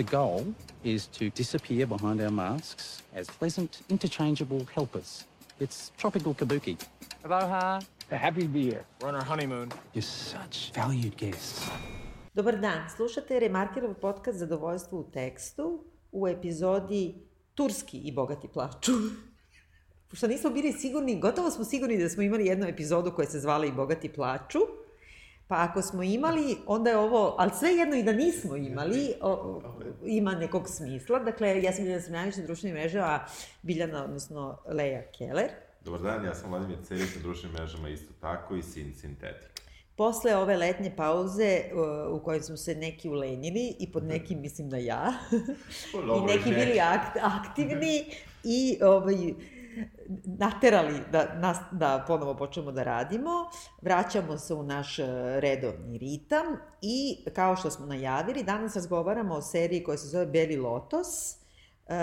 The goal is to disappear behind our masks as pleasant, interchangeable helpers. It's tropical kabuki. Aloha. Happy to be here. We're on our honeymoon. You're such valued guests. Dobar dan, slušate Remarkerov podcast Zadovoljstvo u tekstu u epizodi Turski i bogati plaču. Pošto nismo bili sigurni, gotovo smo sigurni da smo imali jednu epizodu koja se zvala i bogati plaču, pa ako smo imali, onda je ovo, ali sve jedno i da nismo imali, o, ima nekog smisla. Dakle, ja sam Biljana Smljanić na društvenim mrežama, Biljana, odnosno Leja Keller. Dobar dan, ja sam Vladimir Cerić na društvenim mrežama isto tako i Sin Sintetik. Posle ove letnje pauze u kojoj smo se neki ulenili i pod nekim mislim da ja i Dobro, neki bili akt, aktivni i ovaj, naterali da, nas, da ponovo počnemo da radimo. Vraćamo se u naš uh, redovni ritam i kao što smo najavili, danas razgovaramo o seriji koja se zove Beli Lotos, uh,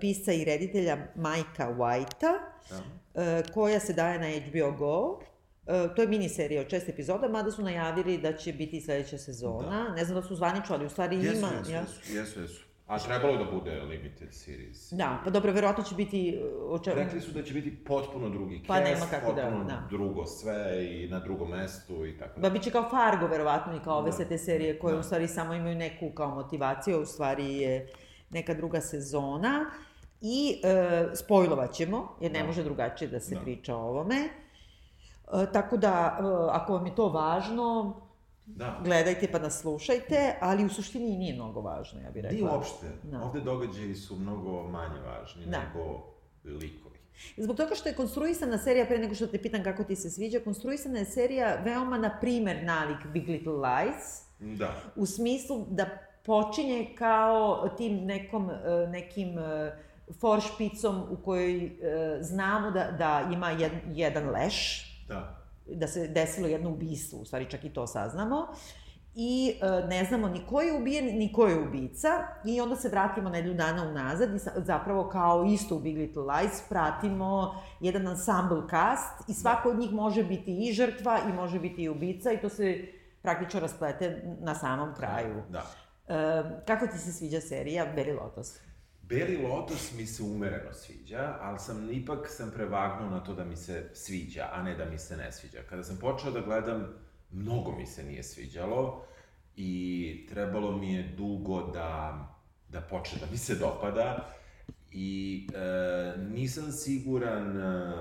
pisca i reditelja Majka Whitea, Da. uh, koja se daje na HBO Go. E, to je miniserija od šest epizoda, mada su najavili da će biti sledeća sezona. Ne znam da su zvanično, ali u stvari Jesu, ima. jesu, ja? jesu, jesu, jesu. A trebalo je da bude limited series. Da, pa dobro, verovatno će biti... O čemu... Rekli su da će biti potpuno drugi Pa cast, nema kako da, potpuno da. drugo sve i na drugom mestu i tako Ba, bit će kao Fargo, verovatno, i kao ove Da. sve te serije koje Da. u stvari samo imaju neku kao motivaciju, a u stvari je neka druga sezona. I e, spojlovat ćemo, jer ne Da. može drugačije da se Da. priča o ovome. E, tako da, e, ako vam je to važno, Da. gledajte pa nas slušajte, ali u suštini nije mnogo važno, ja bih rekla. Nije uopšte. Da. Ovde događaji su mnogo manje važni Da. nego likovi. Zbog toga što je konstruisana serija, pre nego što te pitam kako ti se sviđa, konstruisana je serija veoma na primer nalik Big Little Lies, Da. u smislu da počinje kao tim nekom, e, nekim e, foršpicom u kojoj e, znamo da, da ima jed, jedan leš, Da. Da se desilo jedno ubistvo, u stvari čak i to saznamo, i e, ne znamo ni ko je ubijen, ni ko je ubica, i onda se vratimo nedelju dana unazad i sa, zapravo kao isto u Big Little Lies pratimo jedan ensemble cast i svako od njih može biti i žrtva i može biti i ubica i to se praktično rasplete na samom kraju. Da. E, kako ti se sviđa serija Beli Lotos? Beli Lotus mi se umereno sviđa, ali sam ipak sam prevagnuo na to da mi se sviđa, a ne da mi se ne sviđa. Kada sam počeo da gledam, mnogo mi se nije sviđalo i trebalo mi je dugo da, da počne da mi se dopada i e, nisam siguran, e,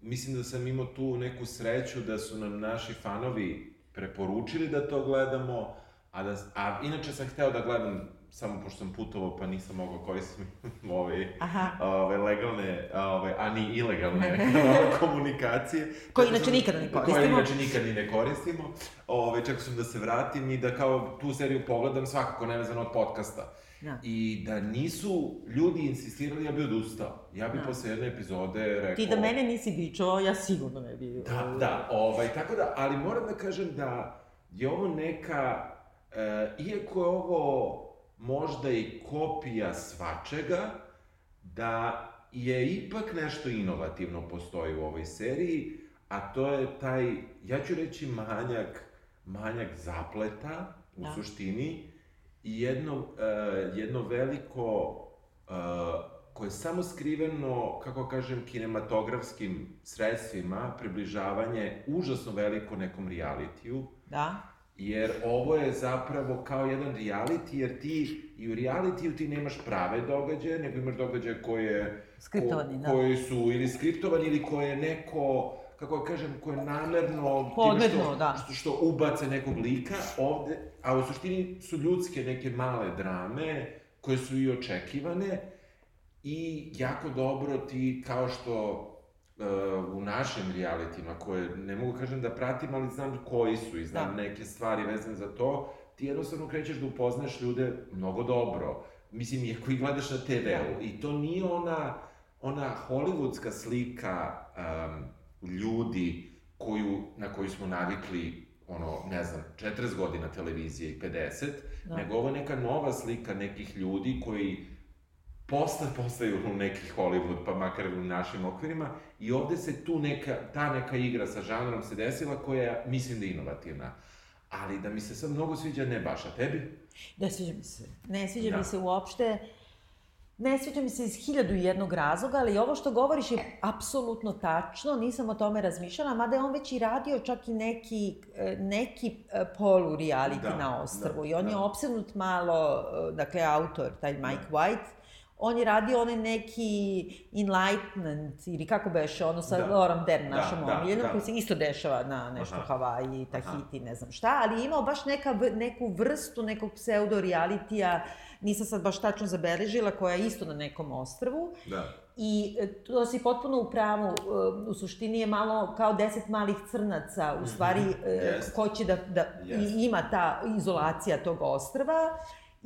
mislim da sam imao tu neku sreću da su nam naši fanovi preporučili da to gledamo, a, da, a inače sam hteo da gledam samo pošto sam putovao pa nisam mogao koristiti ove, Aha. ove legalne, ove, a ni ilegalne komunikacije. Koje inače nikada ne Koje koristimo. inače nikad ni ne koristimo. Ove, čekao sam da se vratim i da kao tu seriju pogledam svakako nevezano od podcasta. Da. I da nisu ljudi insistirali, ja bi odustao. Ja bi Da. posle jedne epizode rekao... Ti da mene nisi bičovao, ja sigurno ne bi... Da, da, ovaj, tako da, ali moram da kažem da je ovo neka, e, iako je ovo možda i kopija svačega, da je ipak nešto inovativno postoji u ovoj seriji, a to je taj, ja ću reći manjak, manjak zapleta u Da. suštini i jedno, e, jedno veliko e, koje je samo skriveno, kako kažem, kinematografskim sredstvima, približavanje užasno veliko nekom realitiju, Da? Jer ovo je zapravo kao jedan reality, jer ti i u realitiju ti nemaš prave događaje, nego imaš događaje koje... Skriptovani, ko, da. Koji su ili skriptovani ili koje neko kako da kažem, koje namerno Podmetnuo, time što, da. što, što ubace nekog lika ovde, a u suštini su ljudske neke male drame koje su i očekivane i jako dobro ti kao što u našim realitima koje ne mogu kažem da pratim, ali znam koji su i znam Da. neke stvari vezane za to, ti jednostavno krećeš da upoznaš ljude mnogo dobro. Mislim, iako ih gledaš na TV-u. I to nije ona, ona hollywoodska slika um, ljudi koju, na koju smo navikli ono, ne znam, 40 godina televizije i 50, Da. nego ovo je neka nova slika nekih ljudi koji posle postaju u neki Hollywood, pa makar u našim okvirima, i ovde se tu neka, ta neka igra sa žanrom se desila koja, mislim da je inovativna. ali da mi se sad mnogo sviđa, ne baš, a tebi? Ne sviđa mi se. Ne sviđa Da. mi se uopšte. Ne sviđa mi se iz hiljadu i jednog razloga, ali ovo što govoriš je apsolutno tačno, nisam o tome razmišljala, mada je on već i radio čak i neki, e, neki e, polu reality Da, na ostrvu da, i on da. je opsednut malo, e, dakle autor, taj Mike White, on je radio onaj neki Enlightenment, ili kako beše, ono sa Da. Lauren Dern, Da, našom da, omiljenom, da. koji se isto dešava na nešto Aha. Havaji, Tahiti, ne znam šta, ali je imao baš neka, neku vrstu nekog pseudo-realitija, nisam sad baš tačno zabeležila, koja je isto na nekom ostrvu. Da. I e, to si potpuno u pravu, e, u suštini je malo kao deset malih crnaca, u stvari e, Jest. ko će da, da i ima ta izolacija tog ostrva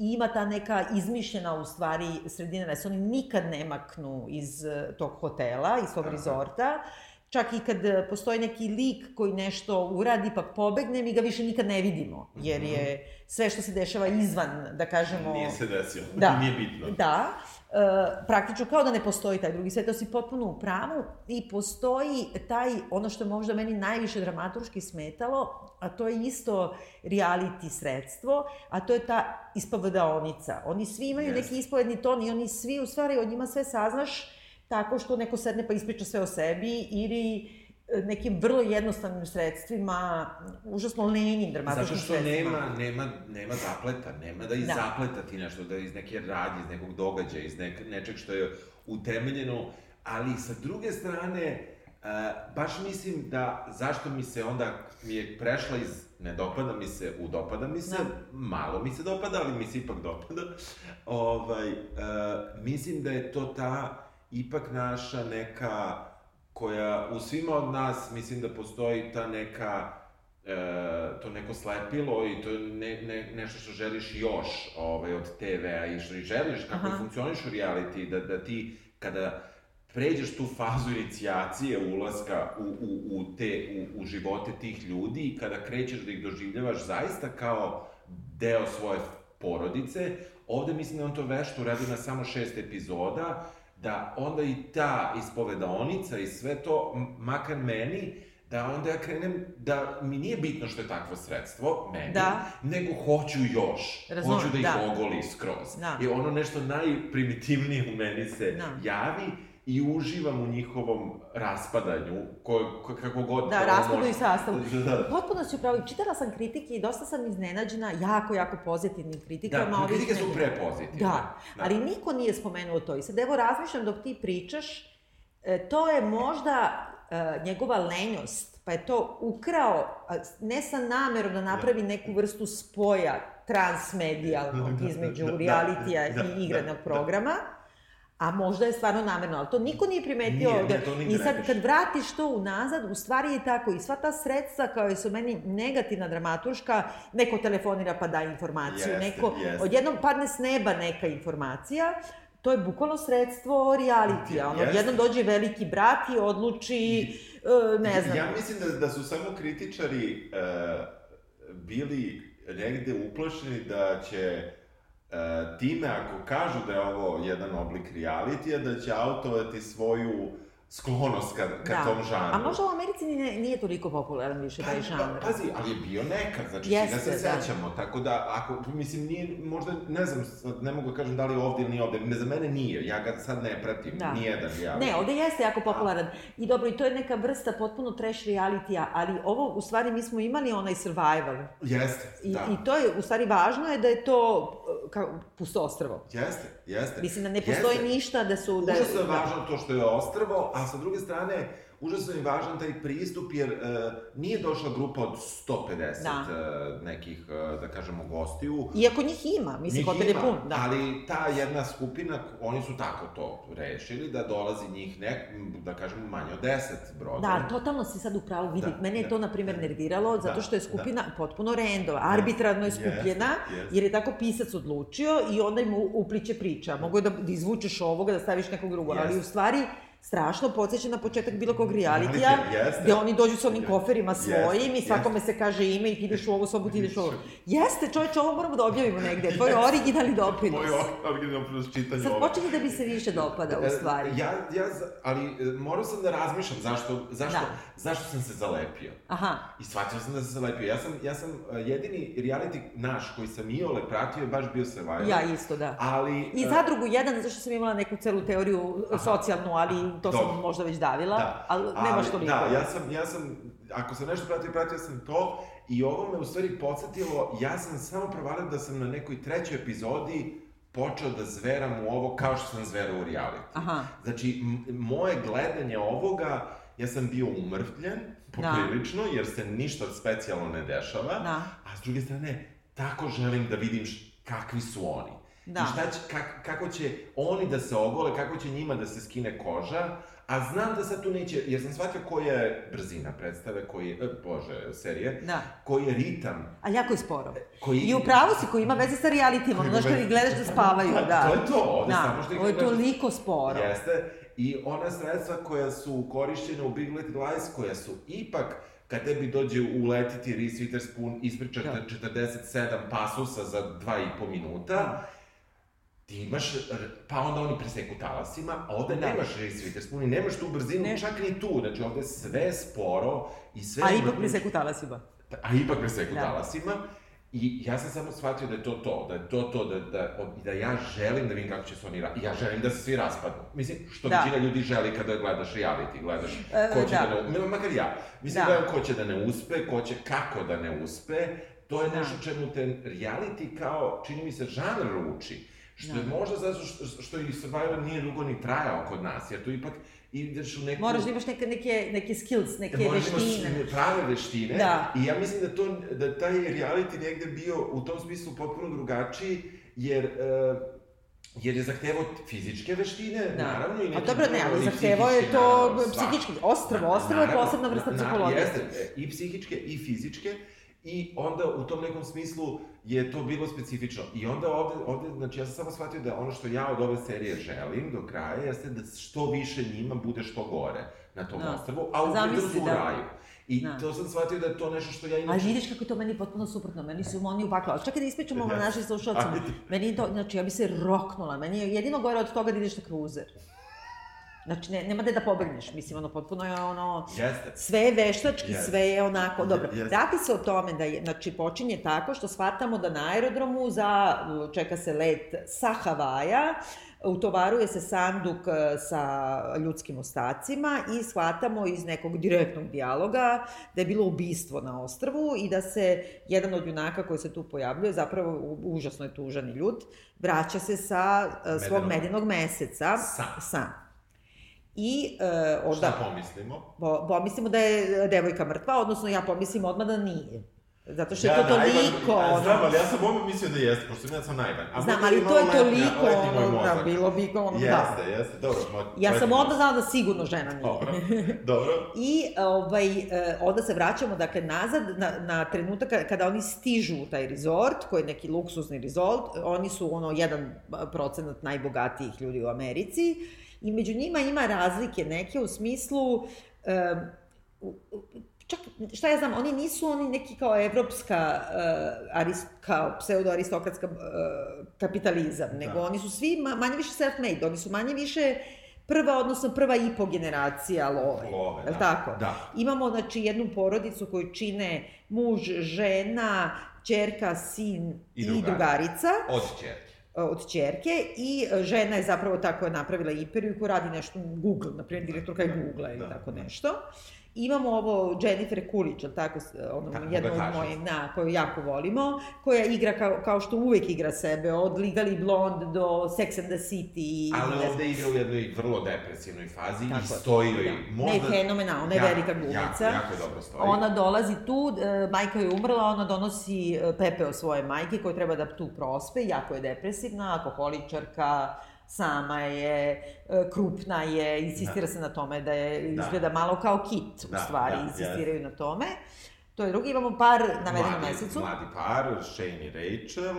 i ima ta neka izmišljena u stvari sredina da se oni nikad ne maknu iz e, tog hotela, iz tog Aha. rezorta. Čak i kad e, postoji neki lik koji nešto uradi pa pobegne, mi ga više nikad ne vidimo, jer je sve što se dešava izvan, da kažemo... Mhm. Nije se desilo, Da. nije bitno. Da, praktično kao da ne postoji taj drugi svet, to si potpuno u pravu i postoji taj, ono što je možda meni najviše dramaturški smetalo, a to je isto reality sredstvo, a to je ta ispovedaonica. Oni svi imaju Jeste. neki ispovedni ton i oni svi, u stvari, od njima sve saznaš tako što neko sedne pa ispriča sve o sebi ili e, nekim vrlo jednostavnim sredstvima, užasno lenim dramaturskim Zato što sredstvima. nema, nema, nema zapleta, nema da iz Da. zapleta ti nešto, da iz neke radnje, iz nekog događaja, iz nek, nečeg što je utemeljeno, ali sa druge strane, uh, baš mislim da zašto mi se onda, mi je prešla iz ne dopada mi se u dopada mi se, Da. malo mi se dopada, ali mi se ipak dopada. Ovaj, uh, mislim da je to ta ipak naša neka koja u svima od nas mislim da postoji ta neka e, to neko slepilo i to je ne, ne, nešto što želiš još ovaj, od TV-a i što i želiš kako Aha. funkcioniš u reality, da, da ti kada pređeš tu fazu inicijacije ulaska u, u, u, te, u, u živote tih ljudi i kada krećeš da ih doživljavaš zaista kao deo svoje porodice, ovde mislim da on to vešto uradio na samo šest epizoda, da onda i ta ispovedaonica i sve to, makar meni, da onda ja krenem da mi nije bitno što je takvo sredstvo, meni, Da. nego hoću još. Razumem, hoću da ih da. ogoli skroz. Da. I ono nešto najprimitivnije u meni se Da. javi i uživam u njihovom raspadanju, ko, ko, kako god Da, raspadu može- i sastavu. Da, da. Potpuno si upravo. Čitala sam kritike i dosta sam iznenađena jako, jako pozitivnim kritikama. Da, kritike su prepozitivne. Da, ali niko nije spomenuo to. I sad evo razmišljam dok ti pričaš, e, to je možda e, njegova lenjost, pa je to ukrao, ne sa namerom da napravi neku vrstu spoja transmedijalnog Da, između da, da, realitija da, i igranog da. programa, a možda je stvarno namerno, ali to niko nije primetio. Nije, ovde. nije, I sad kad vratiš to unazad, u stvari je tako i sva ta sredstva koja su meni negativna dramaturška, neko telefonira pa da informaciju, Jeste, neko, jeste. odjednom padne s neba neka informacija, to je bukvalno sredstvo realitija. Ono, Jeste. jednom dođe veliki brat i odluči, e, ne znam, Ja mislim da, da su samo kritičari e, bili negde uplašeni da će time, ako kažu da je ovo jedan oblik realitija, da će autovati svoju sklonost ka, ka tom žanru. A možda u Americi nije, nije toliko popularan više taj Pa, žanr. pa, pazi, ali je bio nekad, znači Jeste, svi ga se da. sećamo, tako da, ako, mislim, nije, možda, ne znam, ne mogu da kažem da li je ovde ili nije ovde, ne, za mene nije, ja ga sad ne pratim, Da. nijedan reality. Ne, ovde jeste jako popularan. I dobro, i to je neka vrsta potpuno trash realitija, ali ovo, u stvari, mi smo imali onaj survival. Jeste, I, da. I to je, u stvari, važno je da je to e, kao pusto ostrvo. Jeste, jeste. Mislim da ne postoji Jeste. ništa da su... Da, Užasno je da- važno to što je ostrvo, a sa druge strane, užasno je važan taj pristup, jer e, nije došla grupa od 150 Da. e, nekih, e, da kažemo, gostiju. Iako njih ima, mislim, hotel je pun, da. Ali ta jedna skupina, oni su tako to rešili, da dolazi njih, nek, da kažemo, manje od 10 brodova. Da, totalno si sad u pravu vidi. Da, Mene je da, to, na primjer, da. nerviralo, zato Da, što je skupina potpuno random, arbitrarno je skupljena, jeste. jer je tako pisac odlučio i onda im u- upliće priča. Mogu je da, da izvučeš ovoga, da staviš nekog drugog, ali Jeste. u stvari strašno podsjeća na početak bilo kog realitija, gde oni dođu sa onim koferima svojim i svakome se kaže ime i ti ideš u ovu sobu, ti ideš u ovu. Jeste, čovječe, ovo moramo da objavimo negde, to je originalni doprinos. Moj originalni doprinos čitanju Sad počinje da bi se više dopada u stvari. E, Ja, ja, za- ali e, morao sam da razmišljam zašto, zašto, Da. zašto sam se zalepio. Aha, I shvatio sam da sam se zalepio. Ja sam, ja sam e, jedini reality naš koji sam iole pratio je baš bio Survivor. ja isto, da. Ali... I zadrugu jedan, zato što sam imala neku celu teoriju socijalnu, ali to sam Dobro. možda već davila, Da, ali baš toliko. Da, ja sam, ja sam, ako sam nešto pratio, pratio sam to i ovo me u stvari podsjetilo, ja sam samo provalio da sam na nekoj trećoj epizodi počeo da zveram u ovo kao što sam zverao u reality. Aha. Znači, moje gledanje ovoga, ja sam bio umrtvljen, poprilično, jer se ništa specijalno ne dešava, Da. a s druge strane, tako želim da vidim kakvi su oni. Da. I šta će, kak, kako će oni da se ogole, kako će njima da se skine koža, a znam da sad tu neće, jer sam shvatio koja je brzina predstave, koji je, e, bože, serije, Da. koji je ritam, Ali jako je sporo. koji... I u pravu si, koji ima veze sa realitima, Koji ono, znaš ima kad veze- ih gledaš da spavaju, Pa, da. to je to, ovde da. samo što ih Ovo je toliko sporo. Jeste. I ona sredstva koja su korišćene u Big Little Lies, koja su ipak, kad tebi dođe uletiti Reese Witherspoon, ispričate Da. 47 pasusa za dva i po minuta, ti imaš, pa onda oni preseku talasima, a ovde Da. nemaš Reese Witherspoon i nemaš tu brzinu, Ne. čak ni tu, znači ovde sve sporo i sve... A ipak preseku talasima. a ipak preseku Da. talasima. I ja sam samo shvatio da je to to, da je to to, da, da, da ja želim da vidim kako će se oni ra... Ja želim da se svi raspadnu. Mislim, što Da. većina ljudi želi kada gledaš reality, gledaš E, ko će da, da. ne... Makar ja. Mislim, Da. gledam ko će da ne uspe, ko će kako da ne uspe. To je Da. nešto čemu te reality kao, čini mi se, žanr uči. Što je Da. možda zato što, što i Survivor nije dugo ni trajao kod nas, jer tu ipak ideš u neku... Moraš da imaš neke, neke, neke skills, neke Moraš da imaš veštine. prave veštine Da. i ja mislim da to da taj reality negde bio u tom smislu potpuno drugačiji jer e, jer je zahtevao fizičke veštine, Da. naravno, i A neki dobro, ne, ali zahtevao je to psihički. Ostrvo, ostrvo je posebna vrsta psihologije. Jeste, i psihičke i fizičke i onda u tom nekom smislu je to bilo specifično. I onda ovde, ovde, znači ja sam samo shvatio da ono što ja od ove serije želim do kraja jeste da što više njima bude što gore na tom Da. ostrvu, a u Zamisli, su u da. raju. I Da. to sam shvatio da je to nešto što ja inače... Ali vidiš kako je to meni potpuno suprotno, meni su oni u paklu. Ali čekaj da ispričamo ovo našim slušalcima. Meni to, znači ja bi se roknula, meni je jedino gore od toga da ideš na kruzer. Znači, ne, nema gde da pobegneš, mislim, ono, potpuno je ono... Jeste. Sve je veštački, Jeste. sve je onako, dobro. Jeste. Radi se o tome da je, znači, počinje tako što shvatamo da na aerodromu za, čeka se let sa Havaja, utovaruje se sanduk e, sa ljudskim ostacima i shvatamo iz nekog direktnog dijaloga da je bilo ubistvo na ostrvu i da se jedan od junaka koji se tu pojavljuje, zapravo užasno je tužan i ljut, vraća se sa e, svog Medenog. meseca. Sam. Sam. I e, onda... Šta pomislimo? Po, pomislimo da je devojka mrtva, odnosno ja pomislim odmah da nije. Zato što je to najvan- toliko, Ja, znam, ono... ali ja sam odmah mislio da jeste, pošto ja sam najvan. A Znam, ali to je letnja- toliko, moj ono, da, bilo bi ono, da. Jeste, jeste, dobro. moj- Ja sam mozak. znala da sigurno žena nije. Dobro, dobro. I ovaj, e, onda se vraćamo dakle, nazad na, na trenutak ka- kada oni stižu u taj rezort, koji je neki luksuzni rezort, oni su ono jedan procenat najbogatijih ljudi u Americi i među njima ima razlike neke u smislu e, čak, šta ja znam, oni nisu oni neki kao evropska, uh, arist, kao pseudo-aristokratska uh, kapitalizam, Da. nego oni su svi ma, manje više self-made, oni su manje više prva, odnosno prva i po generacija love. Love, da. tako? Da. Imamo, znači, jednu porodicu koju čine muž, žena, ćerka, sin i, I drugarica. drugarica Od čerke. Od ćerke i e, žena je zapravo ta koja je napravila imperiju koja radi nešto Google, na primjer direktorka je Google ili Da, tako da. nešto. Imamo ovo Jennifer Coolidge, ali tako, ono, Tako, jednu od bogatašica. mojih, na, koju jako volimo, koja igra kao, kao što uvek igra sebe, od Legally Blonde do Sex and the City. Ali ne ovde igra u jednoj vrlo depresivnoj fazi Tako i je. stoji joj. Da. Ne, fenomenalna, ona je velika glumica. Jako, jako dobro stoji. Ona dolazi tu, e, majka je umrla, ona donosi e, pepeo svoje majke koja treba da tu prospe, jako je depresivna, alkoholičarka, sama je, e, krupna je, insistira se na tome da je Da. izgleda malo kao kit, u Da, stvari, da, insistiraju na tome. To je drugi, imamo par navedenu mladi, mesecu. Mladi par, Shane i Rachel,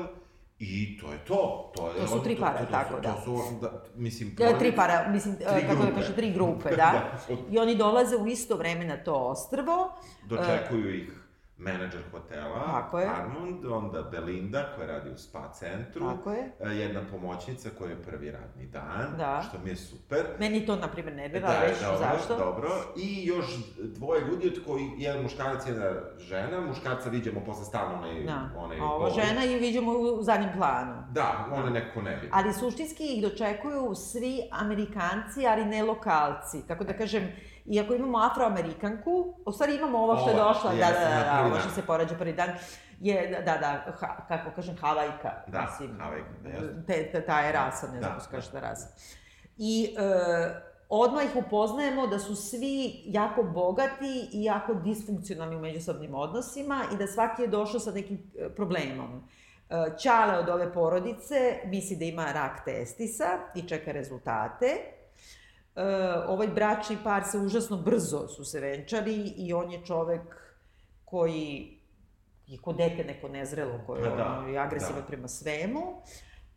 I to je to. To, je, To su tri para, to, to, tako, to, da. To su, da, mislim, E, Tri para, mislim, Tri kako da grupe. kaže, tri grupe, da. Da. I oni dolaze u isto vreme na to ostrvo. Dočekuju ih menadžer hotela, Tako je. Armand, onda Belinda koja radi u spa centru, Tako je. e, jedna pomoćnica koja je prvi radni dan, Da. što mi je super. Meni to, na primjer, nervira, Da, već dobro, zašto? dobro. I još dvoje ljudi od koji, jedan muškarac i jedna žena. Muškarca viđamo posle stalno onaj, Da. onaj A ovo žena i vidimo u zadnjem planu. Da, ona nekako ne vidi. Ali suštinski ih dočekuju svi Amerikanci, ali ne lokalci. Kako da kažem, iako imamo afroamerikanku, u stvari imamo ovo što je došla, da, da, da, da, ovo što se porađa prvi dan, je, da, da, ha, kako kažem, havajka. Da, mislim, Havajka, jeste. te, te, ta je rasa, ne znam Da, kako ta rasa. I e, odmah ih upoznajemo da su svi jako bogati i jako disfunkcionalni u međusobnim odnosima i da svaki je došao sa nekim e, problemom. E, Ćale od ove porodice misli da ima rak testisa i čeka rezultate. E, ovaj bračni par se užasno brzo su se venčali i on je čovek koji je ko dete neko nezrelo, koje Pa da, ono, je agresivno da. prema svemu.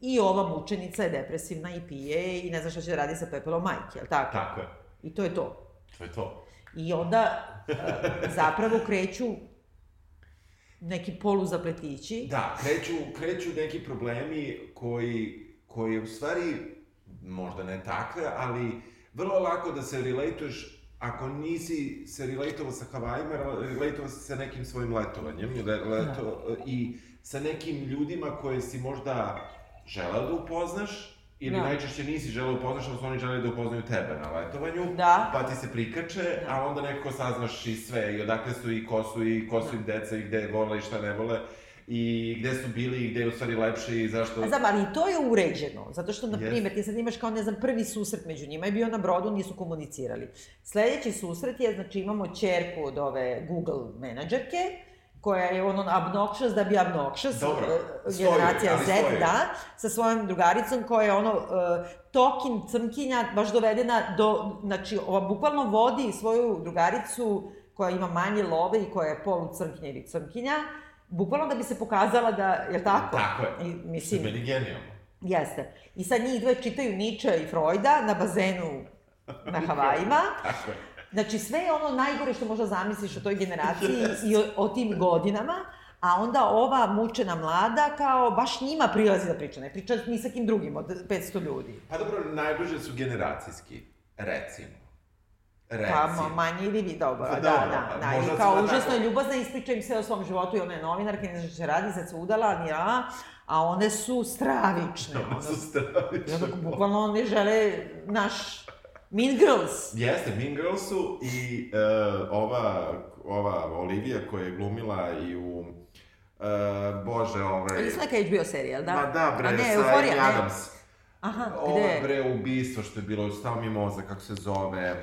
I ova mučenica je depresivna i pije i ne zna šta će da radi sa pepelom majke, jel tako? Tako je. I to je to. To je to. I onda e, zapravo kreću neki poluzapletići. Da, kreću, kreću neki problemi koji, koji u stvari, možda ne takve, ali vrlo lako da se relatuješ ako nisi se relatovao sa Havajima, relatovao si sa nekim svojim letovanjem le, leto, i sa nekim ljudima koje si možda želeo da upoznaš, ili Da. najčešće nisi želeo da upoznaš, ali su oni želeli da upoznaju tebe na letovanju, Da. pa ti se prikače, a onda nekako saznaš i sve, i odakle su i ko su i ko su im deca i gde vole i šta ne vole, i gde su bili i gde je u stvari lepše i zašto... A znam, ali i to je uređeno, zato što, na primjer, ti sad imaš kao, ne znam, prvi susret među njima je bio na brodu, nisu komunicirali. Sledeći susret je, znači, imamo čerku od ove Google menadžerke, koja je ono obnoxious da bi obnoxious, Dobro, e, stoji, generacija Z, stoji. da, sa svojom drugaricom koja je ono, uh, tokin crnkinja, baš dovedena do, znači, ova bukvalno vodi svoju drugaricu koja ima manje love i koja je polu crnkinja ili crnkinja, bukvalno da bi se pokazala da, je tako? Tako je. I, Mislim... mislim, Meni genijalno. Jeste. I sad njih dve čitaju Nietzsche i Freuda na bazenu na Havajima. Tako je. Znači, sve je ono najgore što možda zamisliš o toj generaciji i o, o tim godinama, a onda ova mučena mlada kao baš njima prilazi da priča, ne priča ni sa kim drugim od 500 ljudi. Pa dobro, najbliže su generacijski, recimo. Pa Recimo. ma- manje ili vi, dobro, Pa da, dobro, da, pa da, možda i su kao da užasno je ljubazna, ispriča im sve o svom životu i ona je novinarka, ne zna šta će radi, sad se udala, ni a, a one su stravične, ono, su stravične. Zato, bukvalno one žele naš Mean Girls. Jeste, Mean Girlsu i uh, ova, ova Olivija koja je glumila i u... Uh, bože, ovaj... Ili su neka HBO serija, da? Ma da, bre, A ne, sa Euforija, Amy ne. Aha, Ovo, gde? bre, ubistvo što je bilo, stao mi mozak, kako se zove, e,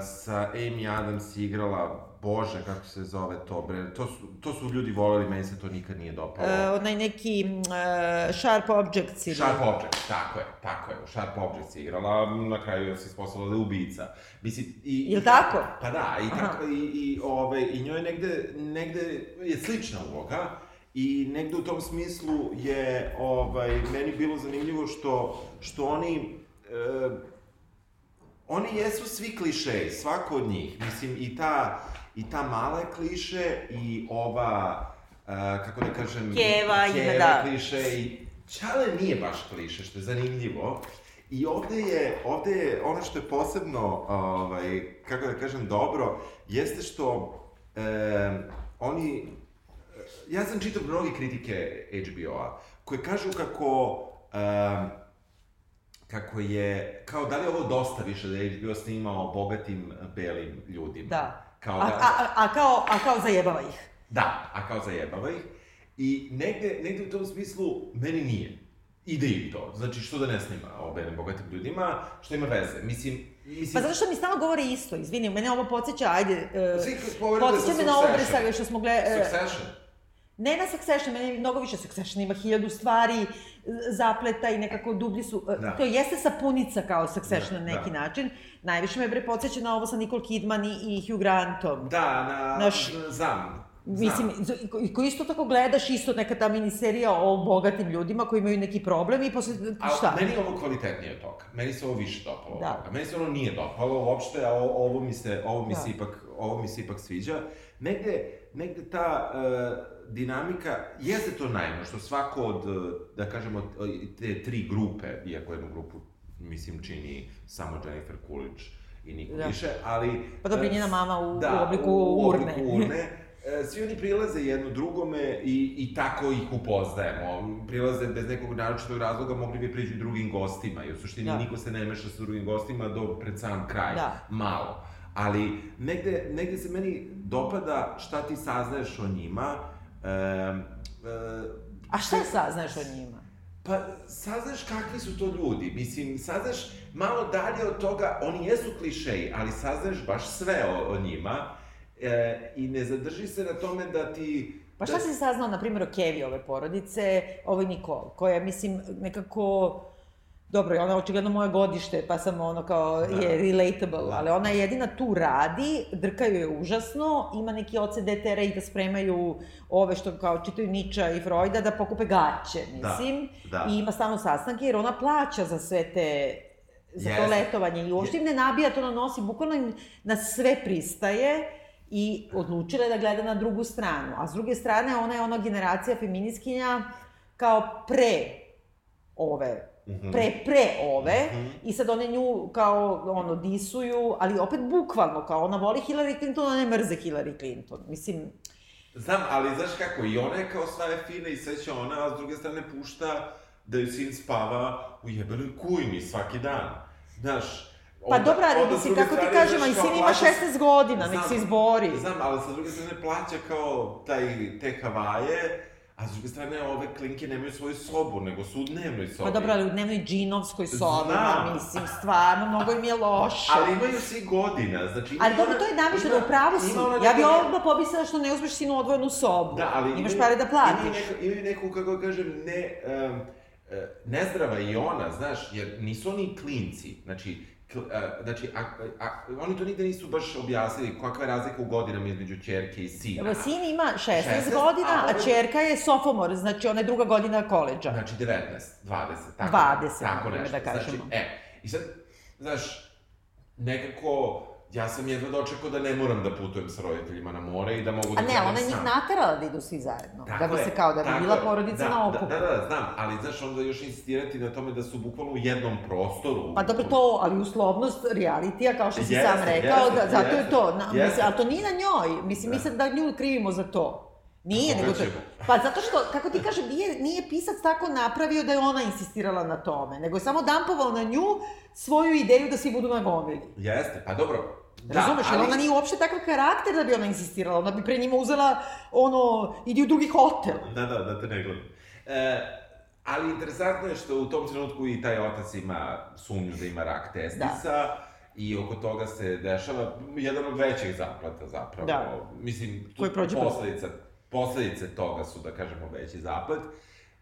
sa Amy Adams igrala, bože, kako se zove to, bre, to su, to su ljudi voleli, meni se to nikad nije dopalo. E, onaj neki e, Sharp Objects ili... Sharp Objects, tako je, tako je, Sharp Objects je igrala, na kraju se ispostavila da je ubica. Mislim, i... Jel tako? Pa da, i, Aha. tako, i, i, ove, i njoj negde, negde je slična uloga i negde u tom smislu je ovaj, meni bilo zanimljivo što, što oni, e, oni jesu svi klišeji, svako od njih, mislim i ta, i ta mala je kliše i ova, e, kako da kažem, Keva, Keva da. kliše i Čale nije baš kliše, što je zanimljivo. I ovde je, ovde je ono što je posebno, ovaj, kako da kažem, dobro, jeste što e, oni, ja sam čitao mnogi kritike HBO-a, koje kažu kako, e, kako je, kao da li je ovo dosta više da je HBO snimao bogatim belim ljudima. Da. Kao da, a, a, a, kao, a kao zajebava ih. Da, a kao zajebava ih. I negde, negde u tom smislu, meni nije. Ide im to. Znači, što da ne snima o belim bogatim ljudima, što ima veze. Mislim, mislim... Pa zato što mi stalno govore isto, izvini, mene ovo podsjeća, ajde, da podsjeća me na ovo bre Succession. sa- što smo gledali, Succession. Ne na Succession, meni je mnogo više Succession, ima hiljadu stvari, e, zapleta i nekako dublji su, e, Da. to jeste sapunica kao Succession Da, na neki da. način, najviše me bre podsjeća na ovo sa Nicole Kidman i, i Hugh Grantom. Da, na... Naš- Znam. Mislim, i ko isto tako gledaš isto neka ta miniserija o bogatim ljudima koji imaju neki problem i posle, A šta? meni je ovo kvalitetnije od toga. Meni se ovo više dopalo Da. od toga. Meni se ono nije dopalo uopšte, a o- ovo mi se, ovo mi Da. se ipak, ovo mi se ipak sviđa. Negde, negde ta uh, dinamika, jeste to naivno, što svako od, eh, da kažemo, od te tri grupe, iako jednu grupu, mislim, čini samo Jennifer Coolidge i niko Da. više, ali... Pa dobro, eh, njena mama u- da, u obliku u urne. obliku urne. Svi oni prilaze jedno drugome i, i tako ih upoznajemo. Prilaze bez nekog naročitog razloga, mogli bi priđu drugim gostima i u suštini Da. niko se ne meša sa drugim gostima do pred sam kraj. Da. Malo. Ali negde, negde se meni dopada šta ti saznaješ o njima. E, A šta saznaš o njima? Pa, saznaš kakvi su to ljudi, mislim, saznaš malo dalje od toga, oni jesu klišeji, ali saznaš baš sve o, o njima e, i ne zadrži se na tome da ti... Pa šta da, si saznao, na primjer, o Kevi ove porodice, ovoj Nikol, koja, mislim, nekako... Dobro, ona je očigledno moje godište, pa sam ono kao, Da. je relatable, Da. ali ona je jedina tu radi, drkaju je užasno, ima neki OCD i da spremaju ove što kao čitaju Niča i Freuda da pokupe gaće, mislim. da. I ima stalno sastanke, jer ona plaća za sve te za to Jeste. letovanje i uopšte im ne nabija, to ona nosi, bukvalno na sve pristaje i odlučila je da gleda na drugu stranu. A s druge strane, ona je ona generacija feminiskinja kao pre ove, Mhm. pre, pre ove, Mhm. i sad one nju kao, ono, disuju, ali opet bukvalno, kao ona voli Hillary Clinton, ona ne mrze Hillary Clinton. Mislim, Znam, ali znaš kako, i ona je kao sva je fina i sve će ona, a s druge strane pušta da ju sin spava u jebenoj kujni svaki dan. Znaš, pa dobro, ali onda s mislim, kako ti kažem, ali kao sin ima plaća- 16 godina, nek Znam, se izbori. Znam, ali sa druge strane plaća kao taj, te Havaje, a s druge strane ove klinke nemaju svoju sobu, nego su u dnevnoj sobi. Pa dobro, ali u dnevnoj džinovskoj sobi, Znam. mislim, stvarno, mnogo im je loše. Ali imaju svi godina, znači... Ali dobro, to je namješteno, ima- u pravu si. Ja bi neka- odmah pobisala što ne uzmeš sinu odvojenu sobu. Da, ali Imaš pare da platiš. Imaju neku, imaju neku, kako kažem, ne... Um, nezdrava i ona, znaš, jer nisu oni klinci, znači, znači, a, a, oni to nigde nisu baš objasnili kakva je razlika u godinama između čerke i sina. Evo, sin ima 16, 16, godina, a a čerka je sophomore, znači ona je druga godina koleđa. Znači 19, 20, tako, 20, tako na nešto. da kažemo. Znači, e, i sad, znaš, nekako, ja sam jedva dočekao da ne moram da putujem sa roditeljima na more i da mogu da A ne, ona je njih naterala da idu svi zajedno. Tako da bi je, se kao, da bi bila je. porodica da, na okupu. Da, da, da, znam, ali znaš, onda još insistirati na tome da su bukvalno u jednom prostoru. Pa dobro to, ali uslovnost realitija, kao što si Jeste, sam rekao, jeste, da, zato je jeste, to. Na, mislim, ali to nije na njoj. Mislim, Da. mi sad da nju krivimo za to. Nije, nego to... Pa zato što, kako ti kažem, nije, nije pisac tako napravio da je ona insistirala na tome, nego je samo dampovao na nju svoju ideju da svi budu na gomili. Jeste, pa dobro. Da, Razumeš, ali... ona nije uopšte takav karakter da bi ona insistirala, ona bi pre njima uzela, ono, idi u drugi hotel. Da, da, da te ne gledam. E, ali interesantno je što u tom trenutku i taj otac ima sumnju da ima rak testisa. Da. I oko toga se dešava jedan od većih zaplata zapravo. Da. Mislim, tu posledica, posledice toga su, da kažemo, veći zaplet.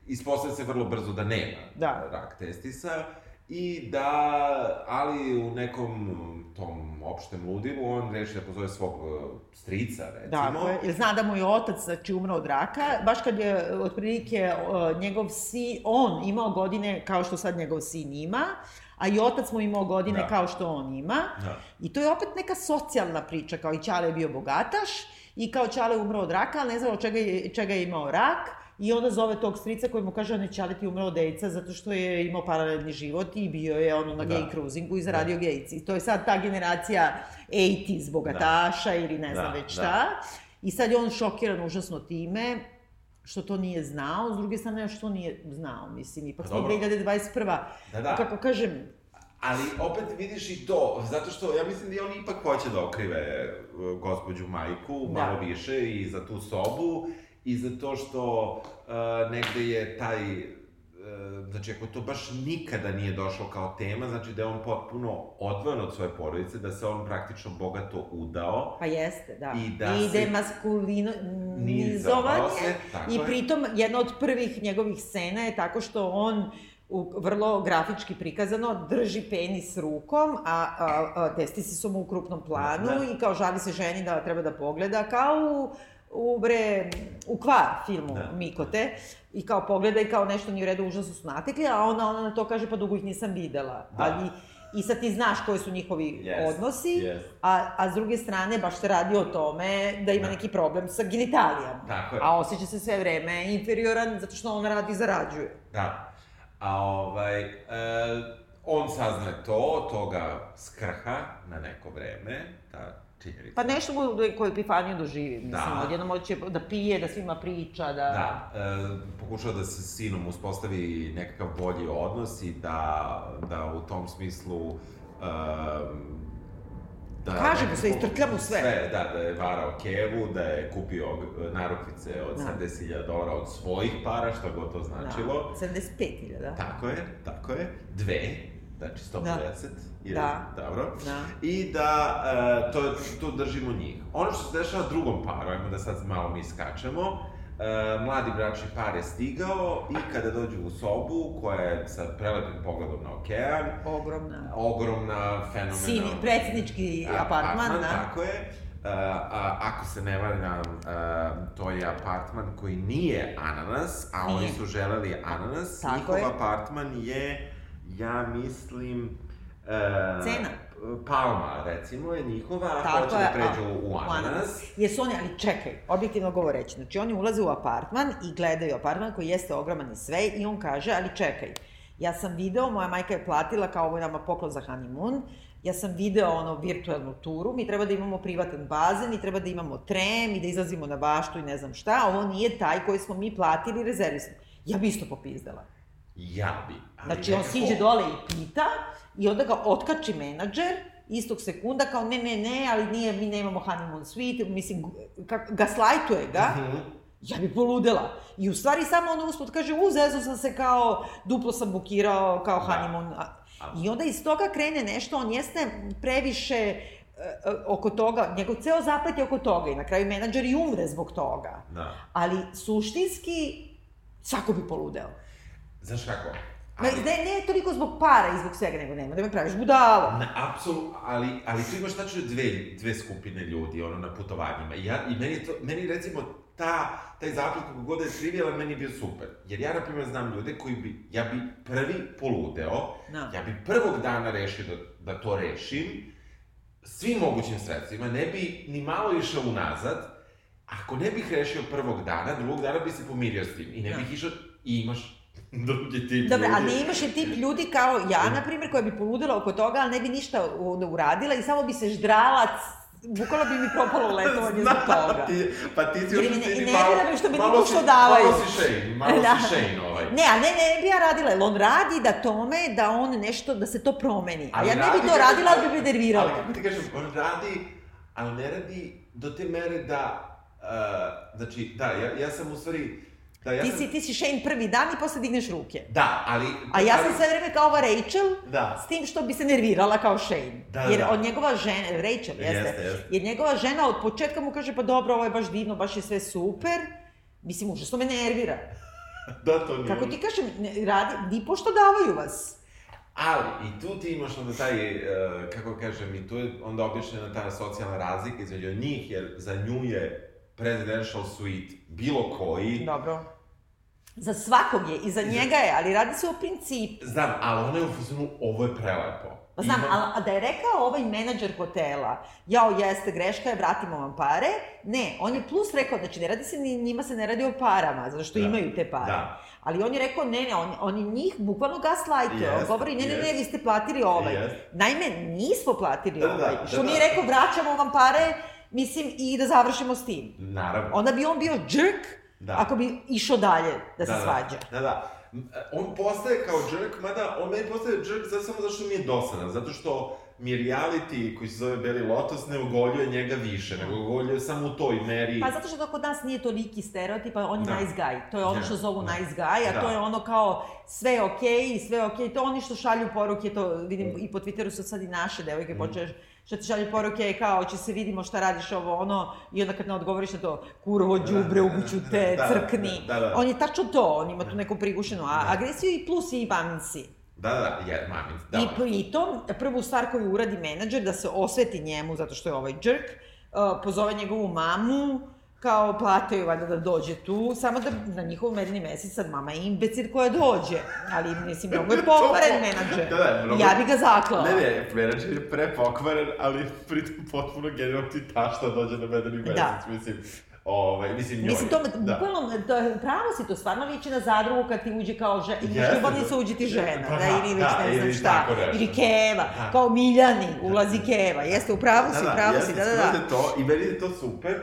Ispostavlja se vrlo brzo da nema Da. rak testisa. I da, ali u nekom tom opštem ludilu on reši da pozove svog uh, strica, recimo. Je, jer zna da mu je otac, znači, umro od raka, baš kad je, otprilike, uh, njegov sin, on imao godine kao što sad njegov sin ima, a i otac mu imao godine Da. kao što on ima. Da. I to je opet neka socijalna priča, kao i Ćale je bio bogataš, i kao Ćale je umro od raka, ali ne zna od čega je, čega je imao rak, I onda zove tog strica koji mu kaže, ne Ćale ti od AIDS-a zato što je imao paralelni život i bio je ono na Da. gay cruisingu i zaradio da. AIDS. I to je sad ta generacija 80s bogataša ili ne znam Da, već da. šta. I sad je on šokiran užasno time što to nije znao, s druge strane što nije znao, mislim, ipak Pa smo dobro. 2021. Da, da. Kako kažem, Ali opet vidiš i to, zato što ja mislim da oni ipak hoće da okrive uh, gospođu majku Da. malo više i za tu sobu i za to što uh, negde je taj uh, znači ako to baš nikada nije došlo kao tema, znači da je on potpuno odvojen od svoje porodice, da se on praktično bogato udao. pa jeste, da. I da I ide maskulinizovanje. Se, tako I je. pritom, jedna od prvih njegovih scena je tako što on u, vrlo grafički prikazano, drži penis rukom, a, a, a testisi su mu u krupnom planu Da. i kao žali se ženi da treba da pogleda, kao u u bre, u kvar filmu Da. Mikote i kao pogleda i kao nešto nije u redu, užasno su natekli, a ona, ona na to kaže pa dugo ih nisam videla. Da. Ali, I sad ti znaš koji su njihovi Yes, odnosi, yes. a, a s druge strane baš se radi o tome da ima Da. neki problem sa genitalijama. Tako je. A osjeća se sve vreme inferioran zato što ona radi i zarađuje. Da. A ovaj, e, on sazna to, toga skrha na neko vreme, ta činjenica. Pa nešto mu koju epifaniju doživi, mislim, Da. odjednom hoće da pije, da svima priča, da... Da, e, pokušao da se sinom uspostavi nekakav bolji odnos i da, da u tom smislu e, da... Kaže mu nekako- istrtlja mu sve. Sve, da, da je varao kevu, da je kupio e, narukvice od Da. 70.000 dolara od svojih para, šta god to značilo. Da, 75.000, da. Tako je, tako je. Dve, znači 150. Je, Da. Dobro. Da. I da e, to, tu držimo njih. Ono što se dešava drugom paru, ajmo da sad malo mi skačemo, e, mladi bračni par je stigao i kada dođu u sobu koja je sa prelepim pogledom na okean, Ogromna. ogromna, fenomenalna... Sini, predsjednički apartman, da. Tako je. Uh, a, ako se ne varam, uh, to je apartman koji nije ananas, a Nije. oni su želeli ananas. Tako Njihov je. apartman je, ja mislim... Uh, Cena. Palma, recimo, je njihova, Tako hoće je, da pređu a, u ananas. Jesu oni, ali čekaj, objektivno govoreći, znači oni ulaze u apartman i gledaju apartman koji jeste ogroman i sve i on kaže, ali čekaj, ja sam video, moja majka je platila kao ovo je nama poklon za honeymoon, ja sam video ono virtualnu turu, mi treba da imamo privatan bazen i treba da imamo trem i da izlazimo na baštu i ne znam šta, ovo nije taj koji smo mi platili rezervisno. Ja bi isto popizdala. Ja bi. ali Znači, on nekako- siđe dole i pita i onda ga otkači menadžer istog sekunda kao ne, ne, ne, ali nije, mi nemamo honeymoon suite, mislim, kak, gaslajtuje ga. Mhm. Ja bi poludela. I u stvari samo ono usput kaže, u, zezo sam se kao, duplo sam bukirao kao Da. honeymoon. I onda iz toga krene nešto, on jeste previše e, e, oko toga, njegov ceo zaplet je oko toga i na kraju menadžer i umre zbog toga. Da. Ali suštinski, svako bi poludeo. Znaš kako? Ma, ne, ne toliko zbog para i zbog svega, nego nema da me praviš budalo. Na, apsolutno, ali, ali tu imaš tačno dve, dve skupine ljudi, ono, na putovanjima. I, ja, i meni, to, meni recimo, ta, taj zaplet, kako god da je trivialan, meni je bio super. Jer ja, na primjer, znam ljude koji bi, ja bi prvi poludeo, Da. ja bi prvog dana rešio da, da to rešim, svim mogućim sredstvima, ne bi ni malo išao unazad, ako ne bih rešio prvog dana, drugog dana bi se pomirio s tim i ne Da. bih išao, i imaš drugi tip Dobro, a ljudi. ne imaš je tip ljudi kao ja, na primjer, koja bi poludela oko toga, ali ne bi ništa onda uradila i samo bi se ždrala, bukvalno bi mi propalo letovanje zbog toga. Ti, pa ti si još ne- nervira me što mi malo si- davaju. Malo si Shane, malo Da. si Shane ovaj. Ne, a ne, ne, ne bi ja radila, jer on radi da tome, da on nešto, da se to promeni. A ja ne bi to radila, ali bi me nervirala. Ali kako ti kažem, on radi, ali ne radi do te mere da, uh, znači, da, ja, ja sam u stvari, da, ja Ti sam, si, ti si Shane prvi dan i posle digneš ruke. da, ali... A ja sam ali- sve vreme kao ova Rachel, Da. s tim što bi se nervirala kao Shane. Da, Jer da. od njegova žena, Rachel, jeste, Jeste, jeste. jer njegova žena od početka mu kaže, pa dobro, ovo je baš divno, baš je sve super. Mislim, užasno me nervira. Da, to nije... Kako ti kažem, ne, radi, ni pošto davaju vas. Ali, i tu ti imaš onda taj, uh, kako kažem, i tu je onda objašnjena ta socijalna razlika između njih, jer za nju je presidential suite bilo koji, Dobro. Za svakog je, i za njega je, ali radi se o principu. Znam, ali ona je u fazonu, ovo je prelepo. Pa znam, ali a da je rekao ovaj menadžer hotela, jao, jeste, greška je, vratimo vam pare, ne, on je plus rekao, znači ne radi se, njima se ne radi o parama, zato što Da, imaju te pare. da. Ali on je rekao, ne, ne, on, on je njih bukvalno gaslightuje, on Jest, govori, ne, ne, ne, jest. vi ste platili ovaj. Jest. Naime, nismo platili Da, da, ovaj, da, što da. mi je rekao, vraćamo vam pare, mislim, i da završimo s tim. Naravno. Onda bi on bio džrk, Da. ako bi išao dalje da se svađa. Da, da. M, On postaje kao jerk, mada on meni postaje jerk zato samo zato što mi je dosadan, zato što mi reality koji se zove Beli Lotus ne ugoljuje njega više, nego ugoljuje samo u toj meri. Pa zato što to kod nas nije toliki stereotip, a on je Da. nice guy. To je ono Da, što zovu da. nice guy, a Da. to je ono kao sve je okej, sve je okej. To oni što šalju poruke, to vidim i po Twitteru su sad i naše devojke Mm. počeš što ti šalju poruke kao će se vidimo šta radiš ovo ono i onda kad ne odgovoriš na to kurvo đubre ubiću te Da, crkni. da, da. On je tačno to, on ima tu neku prigušenu a- agresiju i plus i maminci. Da, da, da, je, mamin, da. I pritom, prvu stvar koju uradi menadžer, da se osveti njemu, zato što je ovaj džrk, uh, pozove njegovu mamu, kao plataju valjda da dođe tu, samo da na njihov medeni mesec sad mama je imbecil koja dođe, ali mislim, mnogo je pokvaren menadžer. Da, da, mnogo- Ja bi ga zaklala. Ne, ne, menadžer je prepokvaren, ali pritom potpuno genijalno ti tašta dođe na medeni mesec, Da. mislim. Ovaj, mislim, njoj. Mislim, to, da. bukvalno, to, pravo si to, stvarno liči na zadrugu kad ti uđe kao žena, imaš Jeste, ljubavnicu, da. uđe ti žena, Pa da, da, ili već da, ne znam ili šta, ili keva, Da. kao Miljani, ulazi keva, jeste, u pravu si, u pravu si, da, da, da. to, i meni je to super.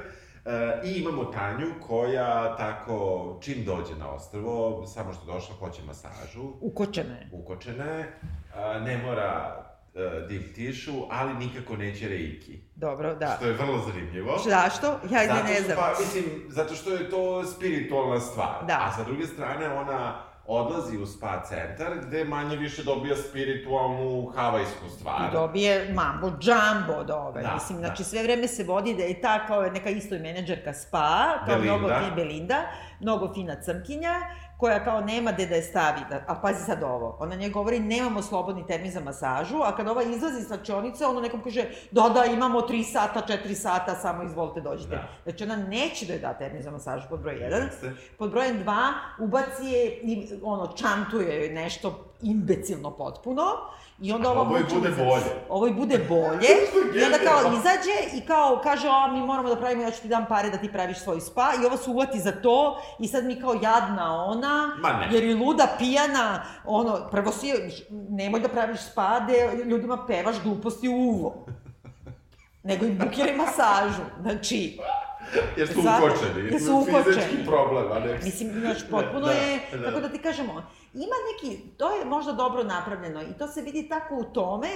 E, I imamo Tanju koja tako, čim dođe na ostrvo, samo što je došla, hoće masažu, Ukočene. ukočena je, e, ne mora e, div tišu, ali nikako neće reiki. Dobro, da. Što je vrlo zanimljivo. Zašto? Ja Zato ne znam. Pa, mislim, zato što je to spiritualna stvar. Da. A sa druge strane, ona odlazi u spa centar, gde manje više dobija spiritualnu havajsku stvar. I dobije mambo džambo od ove. Da, Mislim, znači da. sve vreme se vodi da je ta kao neka isto i menadžerka spa, kao Belinda. mnogo fi, Belinda, mnogo fina crnkinja, koja kao nema gde da je stavi, da, a pazi sad ovo, ona nje govori nemamo slobodni termin za masažu, a kad ova izlazi iz slačionice, ona nekom kaže da, da, imamo 3 sata, 4 sata, samo izvolite dođite. Da. Znači ona neće da je da termin za masažu pod broj 1, Jeste. Pod brojem dva, ubaci je ono, čantuje nešto imbecilno potpuno. I onda ova ovo bude bolje. Ovo i bude bolje. I onda kao izađe i kao kaže, a mi moramo da pravimo, ja ću ti dam pare da ti praviš svoj spa. I ovo se uvati za to i sad mi kao jadna ona, jer je luda pijana, ono, prvo si, nemoj da praviš spa gde ljudima pevaš gluposti u uvo. Nego im bukiraj masažu. Znači, Jer su ukočeni. jer su ukočeni. Fizički problem, a ne... Mislim, znaš, potpuno Da, je, da. kako da ti kažemo, ima neki, to je možda dobro napravljeno i to se vidi tako u tome,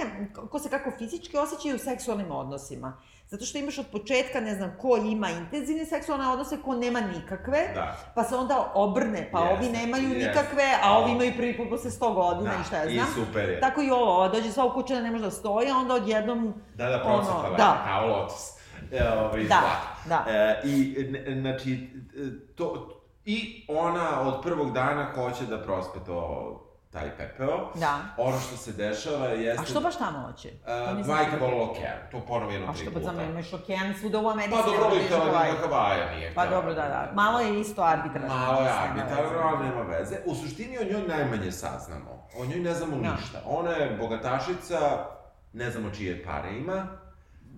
ko se kako fizički osjećaju u seksualnim odnosima. Zato što imaš od početka, ne znam, ko ima intenzivne seksualne odnose, ko nema nikakve, Da. pa se onda obrne, pa Jeste, ovi nemaju jeste. nikakve, a ovi imaju prvi put posle 100 godina Da, i šta ja i znam. super je. Tako i ovo, dođe sva ukućena, ne može da stoji, a onda odjednom... Da, da, ono, procvetala, da. kao lotus. E, ovaj, Da, zlata. da. E, I, znači, e, to, i ona od prvog dana hoće da prospe to, taj pepeo. Da. Ono što se dešava jeste... A što baš tamo hoće? Uh, Majka volila okean, to ponovo jedno A tri što puta. pa za mene imaš okean svuda u Americi. Pa dobro, i to na Hawaii. Havaja nije. Pa dobro, da, da- da. Malo je isto arbitrarno. Malo je arbitrarno, veze. ali nema veze. U suštini o njoj najmanje saznamo. O njoj ne znamo Da. ništa. Ona je bogatašica, ne znamo čije pare ima.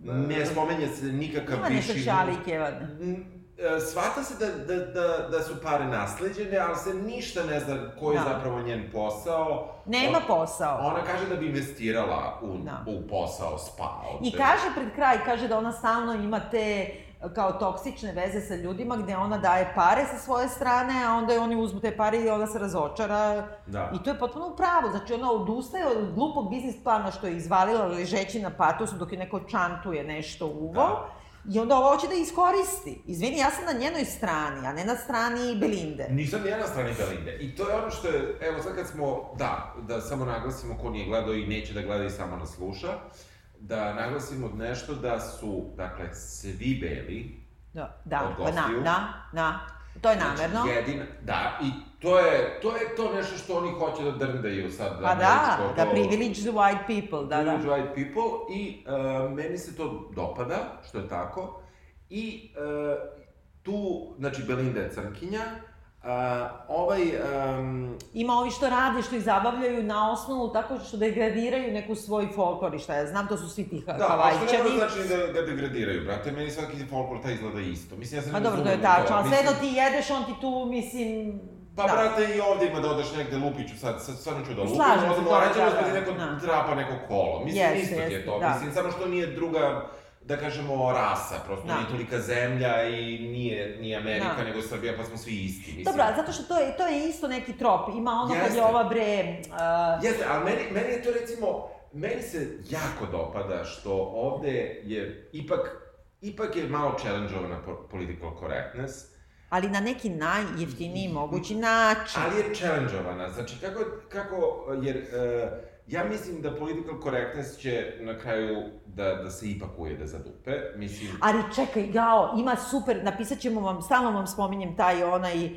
Ne spomenje se nikakav Ima viši... Mm, e, Svata se da, da, da, da su pare nasleđene, ali se ništa ne zna koji je Da. zapravo njen posao. Nema On- posao. Ona kaže da bi investirala u, Da. u posao spa. I kaže pred kraj, kaže da ona stalno ima te kao toksične veze sa ljudima gde ona daje pare sa svoje strane, a onda je oni uzmu te pare i ona se razočara. Da. I to je potpuno u pravu. Znači ona odustaje od glupog biznis plana što je izvalila ležeći na patosu dok je neko čantuje nešto u uvo. Da. I onda ovo hoće da iskoristi. Izvini, ja sam na njenoj strani, a ne na strani Belinde. Nisam ni ja na strani Belinde. I to je ono što je, evo sad kad smo, da, da samo naglasimo ko nije gledao i neće da gleda i samo nas sluša, da naglasimo nešto da su, dakle, svi beli, Da, da, Od na, gostiju. na, na. To je namerno. Znači, jedina, da, i to je, to je to nešto što oni hoće da drndaju sad. Pa da, da to- privilege the white people, da, da. Privilege white people i uh, meni se to dopada, što je tako. I uh, tu, znači, Belinda je crnkinja, uh, ovaj, um, Ima ovi što rade, što ih zabavljaju na osnovu tako što degradiraju neku svoj folklor i šta ja znam, to su svi ti ha- da, što havajčani. mora znači da ga degradiraju, brate, meni svaki folklor taj izgleda isto. Mislim, ja ne Pa dobro, to je tačno, ali sve dok ti jedeš, on ti tu, mislim... Pa, da. brate, i ovdje ima da odeš negde lupiću, sad, sad stvarno ću da lupim, Slažem odem Aranđelovac da, da, neko da. trapa neko kolo. Mislim, isto ti je to. da. Mislim, samo što nije druga, da kažemo, rasa, prosto Da. nije tolika zemlja i nije, nije Amerika, Da. nego Srbija, pa smo svi isti, mislim. Dobro, zato što to je, to je isto neki trop. Ima ono kad Jeste. je ova bre... Uh, Jeste, ali meni, meni je to recimo, meni se jako dopada što ovde je ipak, ipak je malo challengeovana po- political correctness, ali na neki najjeftiniji mogući način. Ali je challengeovana, znači kako, kako jer uh, ja mislim da political correctness će na kraju da, da se ipak ujede za dupe, mislim... Ali čekaj, Gao, ima super, napisat ćemo vam, stalno vam spominjem taj onaj uh,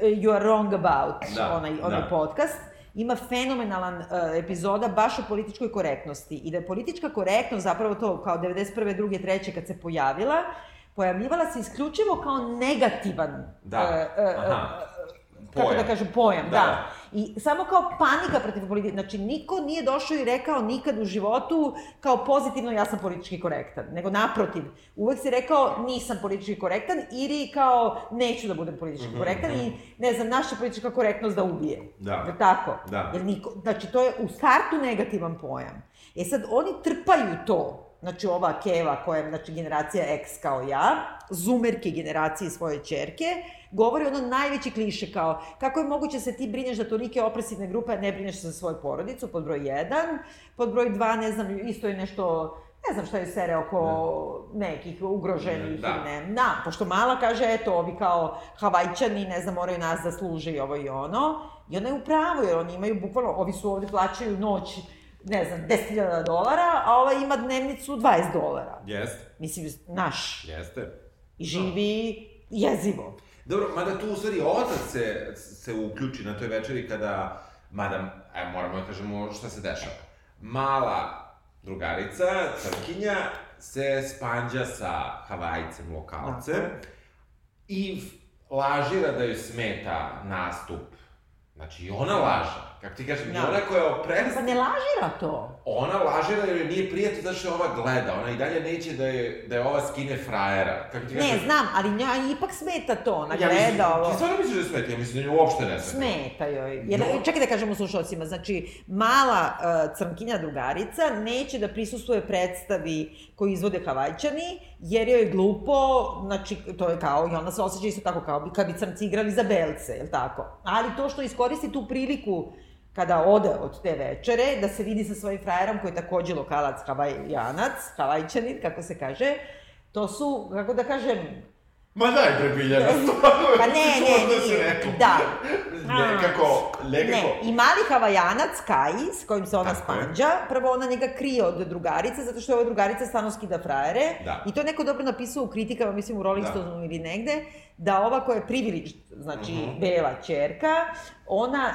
You are wrong about, Da, onaj, onaj da. podcast. Ima fenomenalan uh, epizoda baš o političkoj korektnosti. I da je politička korektnost zapravo to kao 91. 2. 3. kad se pojavila, pojavljivala se isključivo kao negativan Da, e, e, aha. Kako da Pojam. kažem, pojam, da. Da. I samo kao panika protiv politike. Znači, niko nije došao i rekao nikad u životu kao pozitivno ja sam politički korektan. Nego naprotiv, uvek si rekao nisam politički korektan ili kao neću da budem politički Mhm, korektan i ne znam, naša politička korektnost da ubije. Da. Je tako? Da. Jer niko, znači, to je u startu negativan pojam. E sad, oni trpaju to. Znači, ova Keva, koja je znači, generacija X kao ja, zumerke generacije svoje čerke, govori ono najveći kliše kao kako je moguće se ti brineš za tolike opresivne grupe, a ne brineš za svoju porodicu, pod broj 1. Pod broj 2, ne znam, isto je nešto ne znam šta je sere oko nekih ugroženih, Da. ne, da, pošto mala kaže, eto, ovi kao havajčani, ne znam, moraju nas da služe i ovo i ono, i ona je u pravu, jer oni imaju bukvalno, ovi su ovde plaćaju noć, ne znam, 10.000 dolara, a ova ima dnevnicu 20 dolara. Jeste, Mislim, naš. jeste. I živi jezivo. Dobro, mada tu u stvari otac se, se uključi na toj večeri kada, mada, e, moramo da kažemo šta se dešava. Mala drugarica, crkinja, se spanđa sa havajcem, lokalcem, i lažira da joj smeta nastup. Znači, i ona laže. Kako ti kažem, i Da. ona koja je oprezna, Pa ne lažira to. ona lažira jer nije prijatno zato što je ova gleda. Ona i dalje neće da je, da je ova skine frajera. Kako ti Ne, kažem, znam, ali njoj ipak smeta to, ona Ja mislim, gleda ovo. Ti stvarno misliš da smeta? Ja mislim da nju uopšte ne smeta. Smeta joj. Jer, No. Čekaj da kažemo slušalcima, znači, mala uh, crnkinja drugarica neće da prisustuje predstavi koju izvode Havajčani, jer joj je glupo, znači, to je kao, i ona se osjeća isto tako kao bi, kad bi crnci igrali za belce, je tako? Ali to što iskoristi tu priliku kada ode od te večere, da se vidi sa svojim frajerom koji je takođe lokalac havajanac, havajčanin, kako se kaže, to su, kako da kažem, Ma daj bre Biljana, stvarno. Pa ne, ne, nije, rekla. da. Nekako, nekako. Ne, i mali havajanac, Kai, s kojim se ona Tako je. spanđa, prvo ona njega krije od drugarice, zato što je ova drugarica stano skida frajere. Da. I to je neko dobro napisao u kritikama, mislim u Rolling Da. Ili negde, da ova koja je privileđ, znači Mhm. bela čerka, ona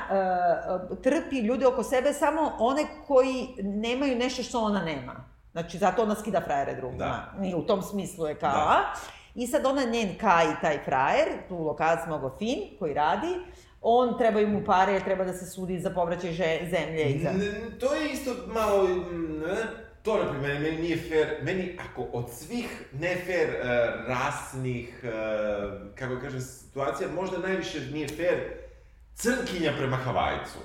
uh, trpi ljude oko sebe, samo one koji nemaju nešto što ona nema. Znači, zato ona skida frajere drugima. I u tom smislu je kao, Da. I sad ona njen Kai, taj frajer, tu lokalac mnogo fin, koji radi, on trebaju mu pare, treba da se sudi za povraćaj zemlje i za... To je isto malo, mm, to na primjer, meni nije fair, meni ako od svih ne fair uh, rasnih, uh, kako kažem, situacija, možda najviše nije fair crnkinja prema Havajcu.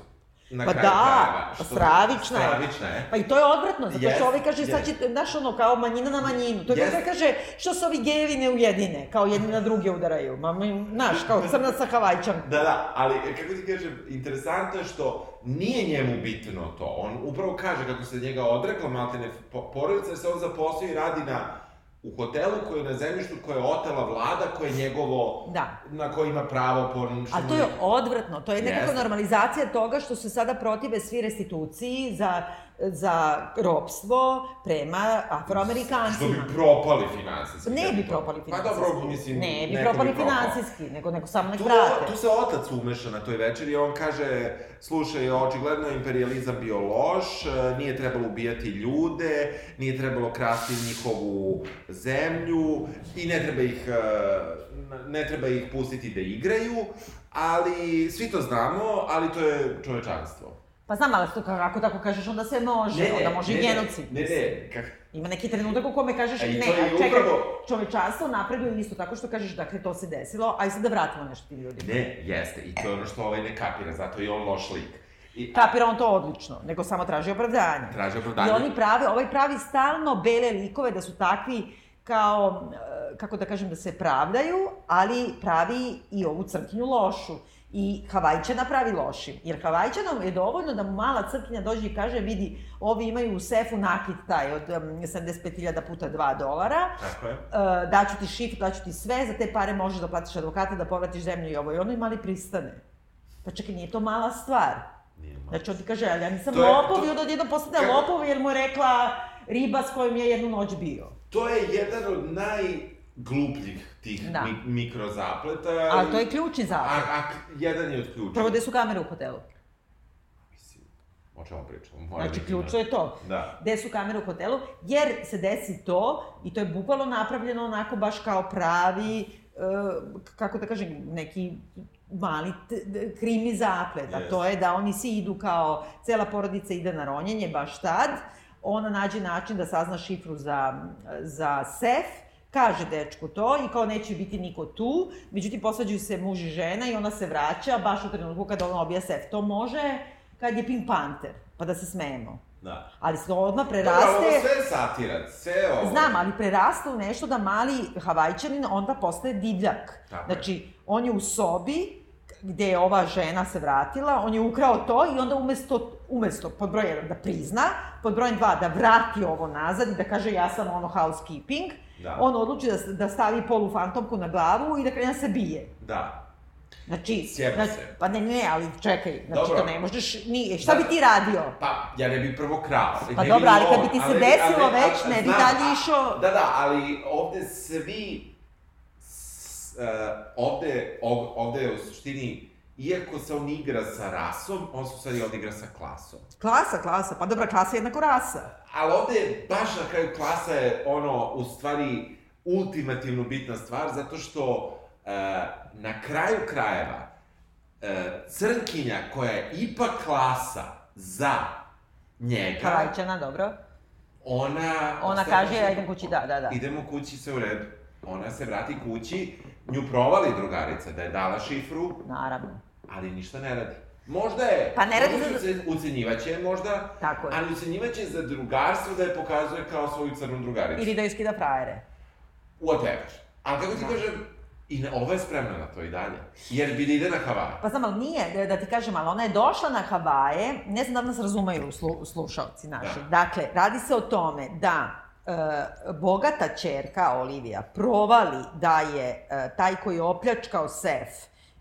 Na Pa da, krajeva, pa što- stravična je. Stravična je. Pa i to je odvratno, zato Jest, što ovaj kaže, sad jest. će, znaš ono, kao manjina na manjinu. To je kako da kaže, što se ovi gejevi ne ujedine, kao jedni na druge udaraju. Ma, znaš, kao crna sa havajčan. Da, da, ali kako ti kažem, interesantno je što nije njemu bitno to. On upravo kaže kako se njega odrekla maltene po- porodica, se on zaposlio i radi na u hotelu koji je na zemljištu koje je otela vlada, koje je njegovo, Da. na koje ima pravo po... što Ali to je odvratno, to je nekako Jeste. normalizacija toga što se sada protive svi restituciji za, za ropstvo prema Što afroamerikancima. bi propali finansijski. Ne bi propali Pa finansijski. dobro, mislim, Ne bi propali propao. finansijski, nego, nego samo nek Tu, vrate. tu se otac umeša na toj večeri i on kaže, slušaj, očigledno je imperializam bio loš, nije trebalo ubijati ljude, nije trebalo krasti njihovu zemlju i ne treba ih, ne treba ih pustiti da igraju, ali svi to znamo, ali to je čovečanstvo. Pa znam, ali to kako tako kažeš, onda sve može, onda može i genocid. Ne, ne, kak, Ima neki trenutak u kome kažeš, A ne, a čekaj, upravo- čovečanstvo napreduje isto tako što kažeš, dakle, to se desilo, aj sad da vratimo nešto tim ljudima. ne, jeste, i to je ono što ovaj ne kapira, zato je on loš lik. I, Kapira on to odlično, nego samo traži opravdanje. Traži opravdanje. I oni prave, ovaj pravi stalno bele likove da su takvi kao, e, kako da kažem, da se pravdaju, ali pravi i ovu crkinju lošu. I Havajčana pravi lošim. Jer Havajčanom je dovoljno da mu mala crkinja dođe i kaže, vidi, ovi imaju u sefu nakit taj od um, 75.000 puta 2 dolara, Tako je. uh, daću ti šif, daću ti sve, za te pare možeš da platiš advokata, da povratiš zemlju i ovo i ono i mali pristane. Pa čekaj, nije to mala stvar. Nije malo. Znači on ti kaže, ali ja nisam To je- lopov to- i onda odjednom postane Kako- lopov jer mu je rekla riba s kojom je jednu noć bio. To je jedan od najglupljih tih Da. mi, mikrozapleta. Ali to je ključni A, zapad. a, k- jedan je od ključa. Prvo, gde su kamere u hotelu? Mislim, O čemu pričamo? Mora Znači, biti ključno je to. Da. Gde su kamere u hotelu, jer se desi to, i to je bukvalno napravljeno onako baš kao pravi, e, kako da kažem, neki mali krimi zaplet, a Jest. to je da oni svi idu kao, cela porodica ide na ronjenje baš tad, ona nađe način da sazna šifru za, za sef, kaže dečku to i kao neće biti niko tu, međutim posvađaju se muž i žena i ona se vraća baš u trenutku kada on obija sef. To može kad je Pink Panther, pa da se smejemo. Da. Ali se odmah Dobro, preraste... ovo sve je satira, sve ovo. Znam, ali preraste u nešto da mali havajčanin onda postaje divljak. Tako je. znači, on je u sobi gde je ova žena se vratila, on je ukrao to i onda umesto, umesto pod broj 1 da prizna, pod broj 2 da vrati ovo nazad i da kaže ja sam ono housekeeping, Da. on odluči da, da stavi polu fantomku na glavu i da krene da se bije. Da. Znači, znači se. pa ne, ne, ali čekaj, znači Dobro. to ne možeš, ni, šta bi ti radio? Pa, ja ne bih prvo krao. Pa ne dobro, ali kad bi ti se ali- desilo ali- već, ali- ne bi dalje išao- Da, da, ali ovde svi... S, uh, ovde, ov, ovde je u suštini, iako se on igra sa rasom, on se u stvari ovde igra sa klasom. Klasa, klasa, pa dobra, klasa je jednako rasa. Ali ovde je baš na kraju klasa je ono, u stvari, ultimativno bitna stvar, zato što uh, na kraju krajeva uh, crnkinja koja je ipak klasa za njega, Karajčana, dobro. ona... Ona kaže? ja idem kući, da, da, da. Idemo kući, sve u redu. Ona se vrati kući, nju provali drugarica da je dala šifru, Naravno. ali ništa ne radi. Možda je, Pa ne radi možda za- se ucenjivaće je možda, Tako je. ali ucenjivaće za drugarstvo da je pokazuje kao svoju crnu drugaricu. Ili da joj skida frajere. Whatever. Ali kako ti kažem, i ne, ova je spremna na to i dalje. Jer bi da ide na Havaje. Pa znam, ali nije, da, da ti kažem, ali ona je došla na Havaje, ne znam da nas razumeju slu, slušalci naši. Da. Dakle, radi se o tome da bogata čerka Olivija provali da je e, taj koji je opljačkao sef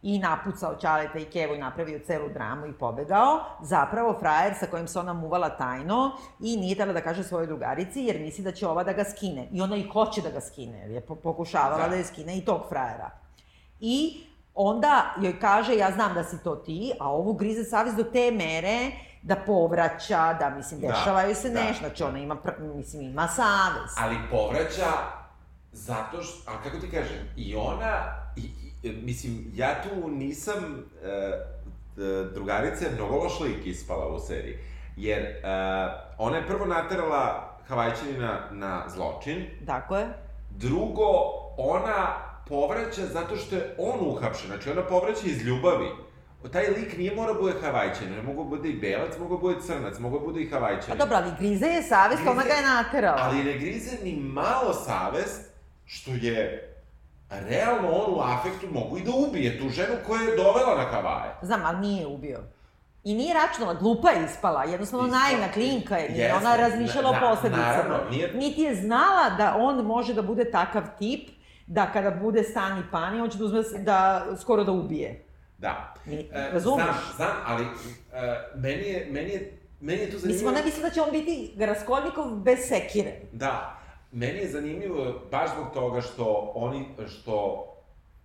i napucao Ćaleta i Kevu i napravio celu dramu i pobegao, zapravo frajer sa kojim se ona muvala tajno i nije tela da kaže svojoj drugarici jer misli da će ova da ga skine. I ona i hoće da ga skine, jer je po- pokušavala Da. da je skine i tog frajera. I onda joj kaže, ja znam da si to ti, a ovu grize savjest do te mere da povraća, da, mislim, Da, dešavaju se da, nešto, znači da. ona ima, mislim, ima savest. Ali povraća zato što, a kako ti kažem, i ona, i, i, mislim, ja tu nisam, e, e, drugarica je mnogo loš lik ispala u seriji, jer e, ona je prvo naterala Havajčanina na zločin, Tako je. drugo, ona povraća zato što je on uhapšen, znači ona povraća iz ljubavi. Taj lik nije mora bude Havajčanin, ne mogu bude i belac, mogu bude crnac, mogu bude i Pa Havajčanin. dobro, ali grize je savest, Grize- ona ga je naterala. Ali ne grize ni malo savest, što je realno on u afektu mogu i da ubije tu ženu koja je dovela na Havaje. Znam, ali nije je ubio. I nije računala, glupa je ispala, jednostavno Ispala. naivna klinka je, nije ona razmišljala na- o posledicama. naravno, nije- Niti je znala da on može da bude takav tip, da kada bude stan i pani, on će da uzme, da, skoro da ubije. Da. Ni- E, razumeš? Znam, znam, ali e, meni je, meni je, meni je to zanimljivo. Mislim, ona misli da će on biti Raskolnikov bez sekire. Da, meni je zanimljivo baš zbog toga što oni, što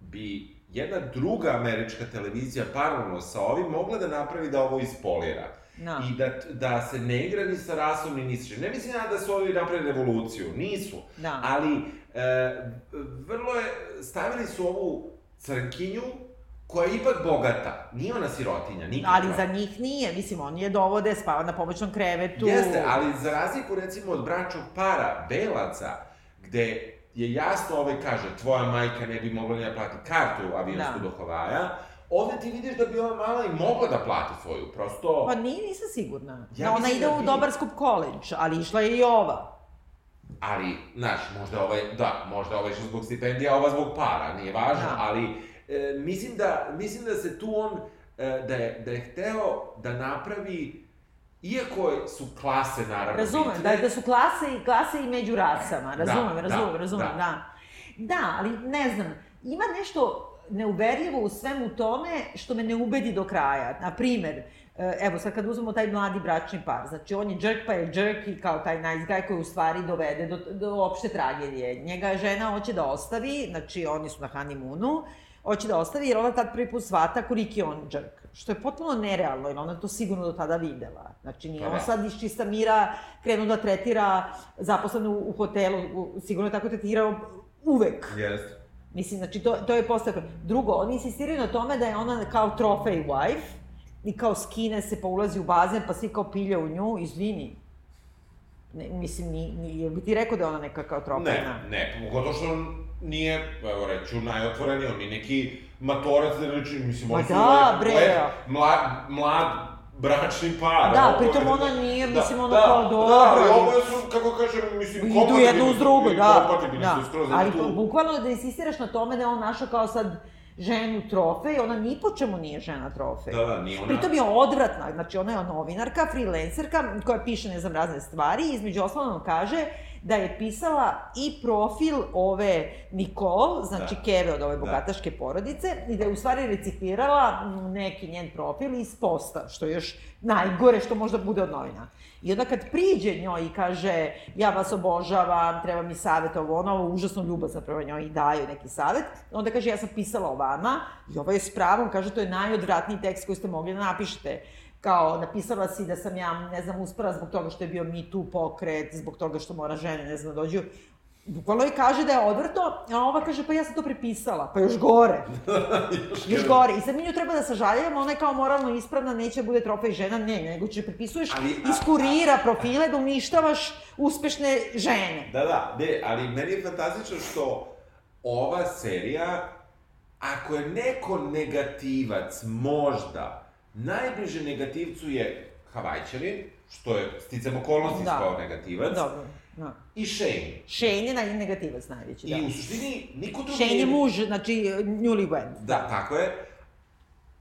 bi jedna druga američka televizija paralelno sa ovim mogla da napravi da ovo ispolira. Da. I da, da se ne igra ni sa rasom ni ni sa čim. Ne mislim ja da su ovi napravili revoluciju, nisu. Da. Ali, e, vrlo je, stavili su ovu crnkinju koja je ipak bogata. Nije ona sirotinja, nikakva. Ali za njih nije, mislim, on je dovode, spava na pomoćnom krevetu. Jeste, ali za razliku recimo od bračnog para, belaca, gde je jasno ovaj kaže, tvoja majka ne bi mogla ni da plati kartu avionsku Da. do Havaja, ovde ti vidiš da bi ova mala i mogla da plati svoju, prosto... Pa nije, nisam sigurna. Ja da ona ide da u bi. dobar skup koleđ, ali išla je i ova. Ali, znaš, možda ovaj, da, možda ovaj što zbog stipendija, ova zbog para, nije važno, Da. ali e, mislim, da, mislim da se tu on, e, da, je, da je hteo da napravi, iako su klase naravno Razumem, bitne, da, da su klase i klase i među rasama. Razumem, Da, razumem, da, razumem, da. da. da. ali ne znam, ima nešto neuverljivo u svemu tome što me ne ubedi do kraja. Na primer, e, evo sad kad uzmemo taj mladi bračni par, znači on je jerk pa je jerk i kao taj nice guy koji u stvari dovede do, do opšte tragedije. Njega žena hoće da ostavi, znači oni su na honeymoonu, hoće da ostavi, jer ona tad prvi put shvata koliki je on džrk. Što je potpuno nerealno, jer ona to sigurno do tada videla. Znači, nije Pa on da. sad iz čista mira krenuo da tretira zaposlenu u hotelu, u, sigurno je tako tretirao uvek. Jeste. Mislim, znači, to, to je postao. Drugo, oni insistiraju na tome da je ona kao trofej wife i kao skine se, pa ulazi u bazen, pa svi kao pilje u nju, izvini. Ne, mislim, ni, ni, jel bi ti rekao da je ona neka kao trofejna? Ne, ne, pogotovo što on nije, evo reću, najotvoreniji, on nije neki matorac, da reći, mislim, Ma oni su da, lep- bre. lep, mlad, mlad bračni par. Da, ovo pritom ona nije, mislim, ono da, kao Da, dobro ali i- oboje su, kako kažem, mislim, Idu kompatibilni jedno uz drugo, da. kompatibilni da. su skroz, Ali tu- bu- bukvalno da insistiraš na tome da je on našao kao sad ženu trofej, ona ni po čemu nije žena trofej. Da, da, nije ona... Pritom je odvratna, znači ona je novinarka, freelancerka, koja piše, ne znam, razne stvari i između nam kaže da je pisala i profil ove Nikol, znači Da. Keve od ove Da. bogataške porodice, i da je u stvari reciklirala mm, neki njen profil iz posta, što je još najgore što možda bude od novina. I onda kad priđe njoj i kaže ja vas obožavam, treba mi savjet ovo ono, ovo užasno ljubazno prema njoj i daju neki savjet, onda kaže ja sam pisala o vama i ovo je s pravom, kaže to je najodvratniji tekst koji ste mogli da napišete kao napisala si da sam ja, ne znam, uspela zbog toga što je bio Me Too pokret, zbog toga što mora žene, ne znam, da dođu. Bukvalno i kaže da je odvrto, a ova kaže pa ja sam to prepisala, pa još gore. još gore. I sad mi nju treba da sažaljujemo, ona je kao moralno ispravna, neće da bude trofej žena, ne, nego će prepisuješ Ali, a- iz kurira profile da uništavaš uspešne žene. Da, da, ne, ali meni je fantastično što ova serija, ako je neko negativac, možda, najbliže negativcu je Havajčanin, što je sticam okolnosti Da. kao negativac, Dobro, da. i Shane. Shane je naj negativac najveći, da. I u suštini, niko drugi Shane je muž, znači newlywed. Da, tako je.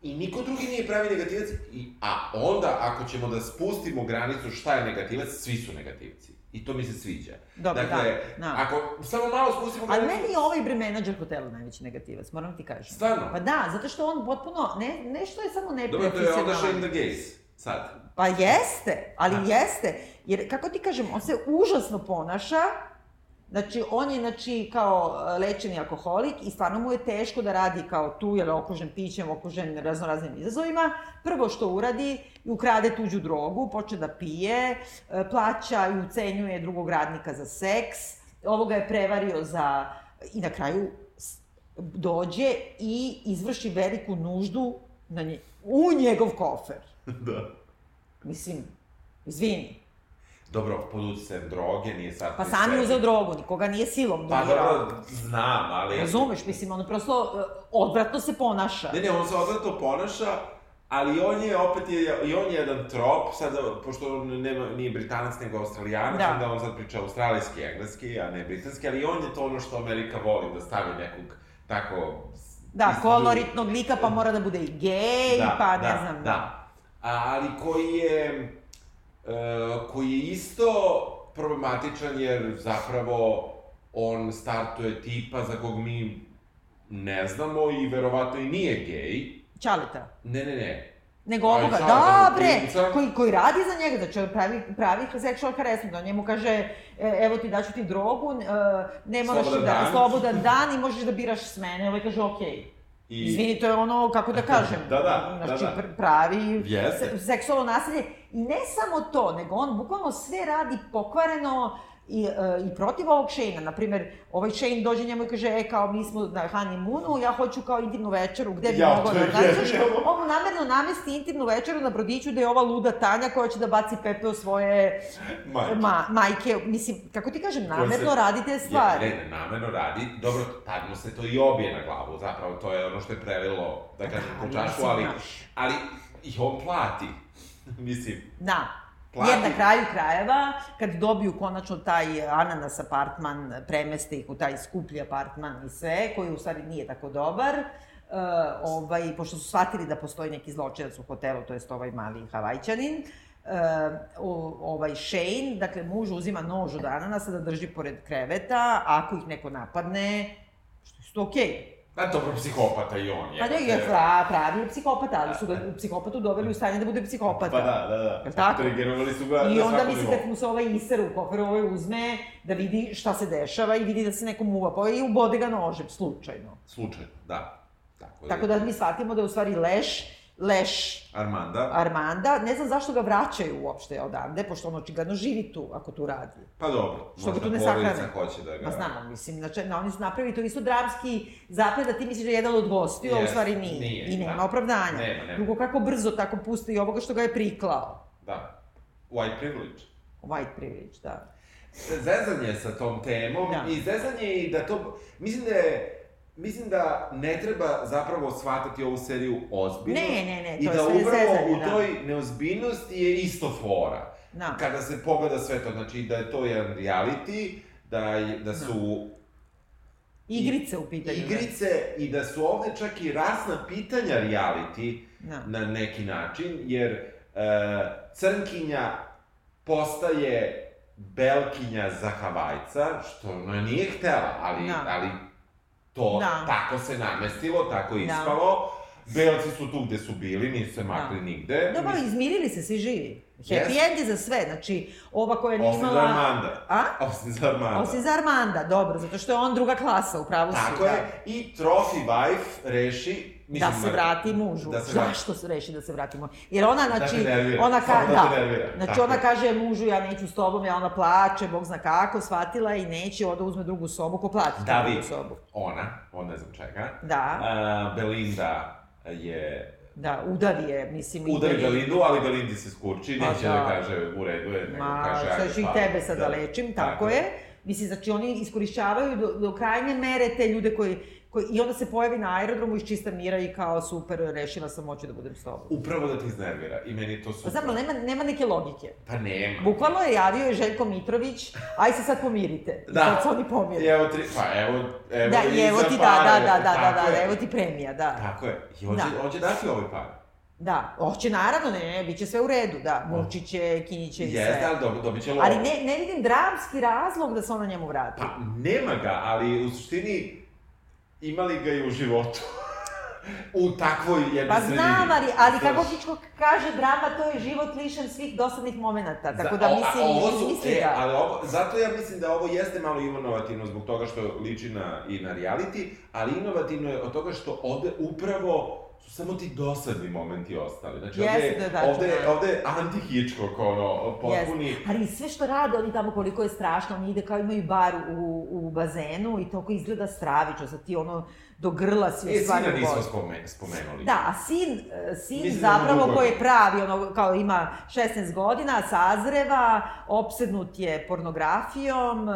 I niko drugi nije pravi negativac, i, a onda ako ćemo da spustimo granicu šta je negativac, svi su negativci. I to mi se sviđa. Dobro, dakle, da, da. ako samo malo spustimo Ali meni je ovaj bre menadžer hotela najveći negativac, moram ti kažem. Stvarno? Pa da, zato što on potpuno, ne, ne što je samo Dobro, to je onda neprofesionalan. Shane the Gaze, sad. Pa jeste, ali A. jeste. Jer, kako ti kažem, on se užasno ponaša, Znači, on je, znači, kao e, lečeni alkoholik i stvarno mu je teško da radi kao tu, jer je okružen pićem, okružen raznoraznim izazovima. Prvo što uradi, ukrade tuđu drogu, počne da pije, e, plaća i ucenjuje drugog radnika za seks, ovoga je prevario za... I na kraju dođe i izvrši veliku nuždu na nje, u njegov kofer. da. Mislim, izvini. Dobro, pod uticajem droge, nije sad... Pa sam je uzeo drogu, nikoga nije silom Pa dobro, znam, ali... Razumeš, mislim, ono prosto e, odvratno se ponaša. Ne, ne, on se odvratno ponaša, ali on je opet je, i on je jedan trop, sad, pošto on nema, nije britanac nego australijanac, Da. onda on sad priča australijski engleski, a ne britanski, ali on je to ono što Amerika voli, da stavi nekog tako... Da, koloritnog lika, pa mora da bude i gej, da, pa ne da, znam. Da, A, ali koji je, koji je isto problematičan jer zapravo on startuje tipa za kog mi ne znamo i verovatno i nije gej. Čaleta. Ne, ne, ne. Nego Aj, ovoga, sad, da bre, koji, koji radi za njega, znači on pravi, pravi sexual harassment, on njemu kaže, e, evo ti daću ti drogu, e, ne moraš Slobodan da, dan. slobodan dan i možeš da biraš s mene, ovaj kaže, okej. I- Izvini, to je ono, kako da kažem, Da, da, znači, da, da. pr- pravi Jeste. se- seksualno nasilje. I ne samo to, nego on bukvalno sve radi pokvareno i, e, i protiv ovog Shane-a. Naprimer, ovaj Shane dođe njemu i kaže, e, kao mi smo na honeymoonu, ja hoću kao intimnu večeru, gde bi Ja, mogao da genijalno. On mu namerno namesti intimnu večeru na brodiću da je ova luda Tanja koja će da baci pepe u svoje Majke. ma, majke. Mislim, kako ti kažem, namerno se- radi te stvari. Je, ne, ne, namerno radi. Dobro, tad mu se to i obije na glavu, zapravo to je ono što je prelilo, da kažem, ali mislim, ali, znaš. ali i on plati. Mislim, Da. Plati. Jer na kraju krajeva, kad dobiju konačno taj ananas apartman, premeste ih u taj skuplji apartman i sve, koji u stvari nije tako dobar, uh, ovaj, pošto su shvatili da postoji neki zločinac u hotelu, to jest ovaj mali havajčanin, uh, o, ovaj Shane, dakle muž uzima nož od ananasa da drži pored kreveta, ako ih neko napadne, što je okej. Da, dobro, psihopata i on je. Pa ne, je pra, pravi psihopata, ali su ga psihopatu doveli u stanje da bude psihopata. Pa da, da, da. Jel tako? Trigerovali su ga I na onda misli kad mu se ovaj iser u kofer, ovaj uzme da vidi šta se dešava i vidi da se neko muva, pa i ubode ga nožem, slučajno. Slučajno, da. Tako Tako da mi shvatimo da je u stvari Leš, Leš Armanda, Armanda, ne znam zašto ga vraćaju uopšte odavde, pošto on očigledno živi tu, ako tu radi. pa dobro, Što možda tu ne sahrane? hoće da ga... Ma znam, mislim, znači, na, oni su napravili to isto dramski zaplet da ti misliš da je jedan od gostiju, a u stvari nije. nije, I nema da. opravdanja. Nema, nema. Drugo, kako brzo tako puste i ovoga što ga je priklao. Da. White privilege. White privilege, da. Zezanje sa tom temom Da. i zezanje i da to... Mislim da je... Mislim da ne treba zapravo shvatati ovu seriju ozbiljno. Ne, ne, ne, to I je da sve upravo zezanje, u da. toj neozbiljnosti je isto fora. Da. Kada se pogleda sve to, znači da je to jedan reality, da, je, da su Igrice u pitanju. da. igrice i da su ovde čak i rasna pitanja reality Da. na neki način, jer e, Crnkinja postaje Belkinja za Havajca, što ona nije htela, ali, Da. ali to Da. tako se namestilo, tako je Da. ispalo. Belci su tu gde su bili, nisu se makli Da. nigde. Dobro, Mislim, izmirili se, svi živi. Happy Jest. end je za sve, znači, ova koja nije Osim imala... za Armanda. A? Osim za Armanda. Osim za Armanda, dobro, zato što je on druga klasa, upravo si. Tako da. je, i Trophy wife reši... Da se vrati mužu. Da se vrati. Zašto se reši da se vrati mužu? Jer ona, Da znači, nervira, ona ka, samo da da, znači tako ona kaže mužu ja neću s tobom, ja ona plače, bog zna kako, shvatila je i neće, onda uzme drugu sobu, ko plati David, drugu sobu. ona, on ne znam čega. Da, A, Belinda je... da, udavi je, mislim, Udari ide- Belindu, ali Belindi se skurči, Ma neće da. da kaže u redu je, nego Ma, kaže... sad ajde, ću i pa, tebe sad da, lečim, tako, je. Mislim, znači oni iskorišćavaju do, do krajnje mere te ljude koji, i onda se pojavi na aerodromu iz čista mira i kao super, rešila sam, hoću da budem s tobom. Upravo da te iznervira i meni to Pa super. ali nema, nema neke logike. Pa nema. Bukvalno je javio je Željko Mitrović, aj se sad pomirite. I Da. Sad se oni I pomire. evo tri, pa evo, evo Da, i evo ti, da, pare, da, da, da, da, da, evo ti premija, da. Tako je, i on, će, Da. on će dati ovaj par. Da, hoće naravno, ne, ne, bit će sve u redu, da, mučit će, kinjiće i Jeste, sve. ali dobi, dobit će lovo. Ali ne, ne vidim dramski razlog da se ona njemu vrati. Pa, nema ga, ali u suštini imali ga i u životu. u takvoj jednoj Pa znam, ali, ali kako Hičko kaže, drama to je život lišen svih dosadnih momenata, tako da o- a mislim, ovo su, misli e, da... ali ovo, zato ja mislim da ovo jeste malo inovativno zbog toga što liči na, i na reality, ali inovativno je od toga što ovde upravo samo ti dosadni momenti ostali. Znači, ovde, Jeste, je- da, tačno, ovde, da. ovde je anti-Hitchcock, ono, potpuni... Yes. Ali sve što rade, oni tamo koliko je strašno, oni ide kao imaju bar u, u bazenu i toliko izgleda stravično, sad ti ono do grla si E, u stvari sina nismo spome, spomenuli. Da, a sin, e, sin Mislim da zapravo koji je pravi, ono, kao ima 16 godina, sazreva, opsednut je pornografijom, e,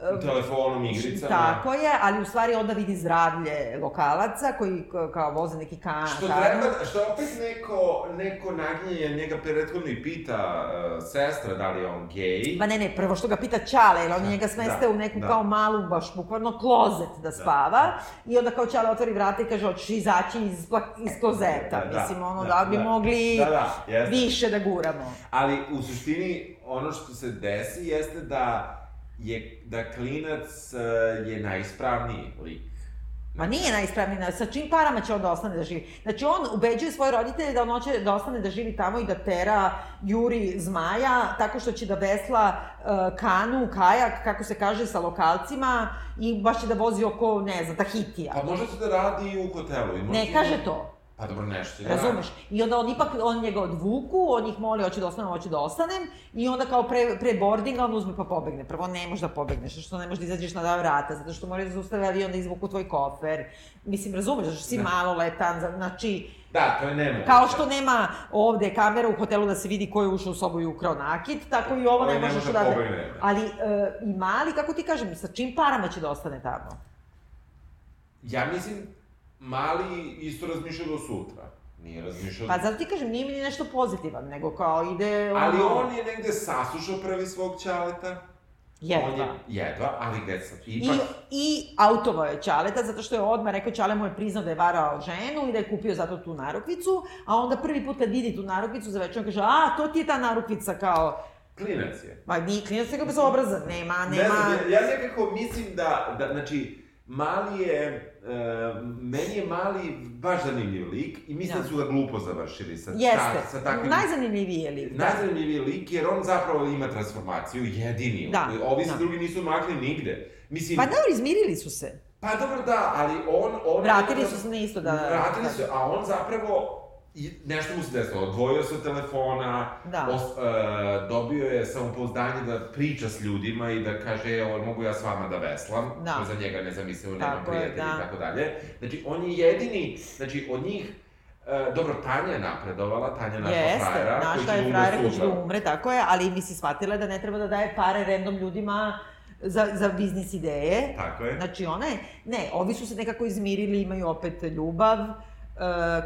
e, Telefonom, igricama. Tako je, ali u stvari onda vidi zdravlje lokalaca koji kao voze neki kan. Što treba, što opet neko, neko naginje, njega prethodno i pita uh, sestra da li je on gej. Ma ne, ne, prvo što ga pita Ćale, jer oni njega smeste Da, u neku da. kao malu, baš bukvalno klozet da spava. I onda kao Ćale otvori vrata i kaže, hoćeš izaći iz, iz klozeta. Da, da, Mislim, ono, da, da, bi da. mogli Da, da, jeste. više da guramo. Ali u suštini ono što se desi jeste da je da klinac uh, je najispravniji lik. Ma nije najispravniji, na- sa čim parama će on da ostane da živi? Znači on ubeđuje svoje roditelje da on hoće da ostane da živi tamo i da tera Juri zmaja tako što će da vesla uh, kanu, kajak, kako se kaže, sa lokalcima i baš će da vozi oko, ne znam, Tahitija. Pa može se da radi i u hotelu. I može Ne kaže to. Pa dobro, nešto će da Razumeš? I onda on ipak, on njega odvuku, on ih moli, hoće da ostanem, hoće da ostanem, i onda kao pre, pre boardinga on uzme pa pobegne. Prvo ne možeš da pobegneš, zato što ne možeš da izađeš na dva vrata, zato što moraju da zaustave avion da izvuku tvoj kofer. Mislim, razumeš, zato što si Da. maloletan, za- znači, Da, to je nemoguće. kao što nema ovde kamera u hotelu da se vidi ko je ušao u sobu i ukrao nakit, tako i ovo ne ne možeš može odavde. pobegne. Ali e, i mali, kako ti kažem, sa čim parama će da ostane tamo? Ja mislim, mali isto razmišlja do sutra. Nije razmišljao... Pa zato ti kažem, nije mi ni nešto pozitivan, nego kao ide... Ali ono, on je negde saslušao prvi svog ćaleta. Jedva. On je, jedva, ali gde sam? I, Ipak, I autovao je Ćaleta, zato što je odmah rekao Ćale mu je priznao da je varao ženu i da je kupio zato tu narukvicu, a onda prvi put kad vidi tu narukvicu za večer, on kaže, a, to ti je ta narukvica kao, klinac je. ma nije klinac nego bezobrazan, nema, nema... Ne znam, ja, ja nekako mislim da, da, znači, Mali je, uh, meni je Mali baš zanimljiv lik i mislim da, Da. su ga glupo završili sa, Jeste, ta, sa takvim... najzanimljiviji je lik, da. Najzanimljiviji lik jer on zapravo ima transformaciju, jedini. Da, Ovi se da. drugi nisu makli nigde. Mislim, Pa dobro, izmirili su se. Pa dobro da, ali on... on Vratili su se na isto da... Vratili da. su, a on zapravo i nešto mu se desilo, odvojio se od telefona, Da. os, e, dobio je samopouzdanje da priča s ljudima i da kaže, evo, mogu ja s vama da veslam, Da. što za njega nezamislivo, nema Tako je, prijatelja da. i tako dalje. Znači, on je jedini, znači, od njih, e, dobro, Tanja je napredovala, Tanja je našla Jeste, frajera, koji našla će je da frajera koji će da sutra. umre, tako je, ali misli shvatila je da ne treba da daje pare random ljudima za, za biznis ideje. Tako je. Znači ona je, ne, ovi su se nekako izmirili, imaju opet ljubav, e,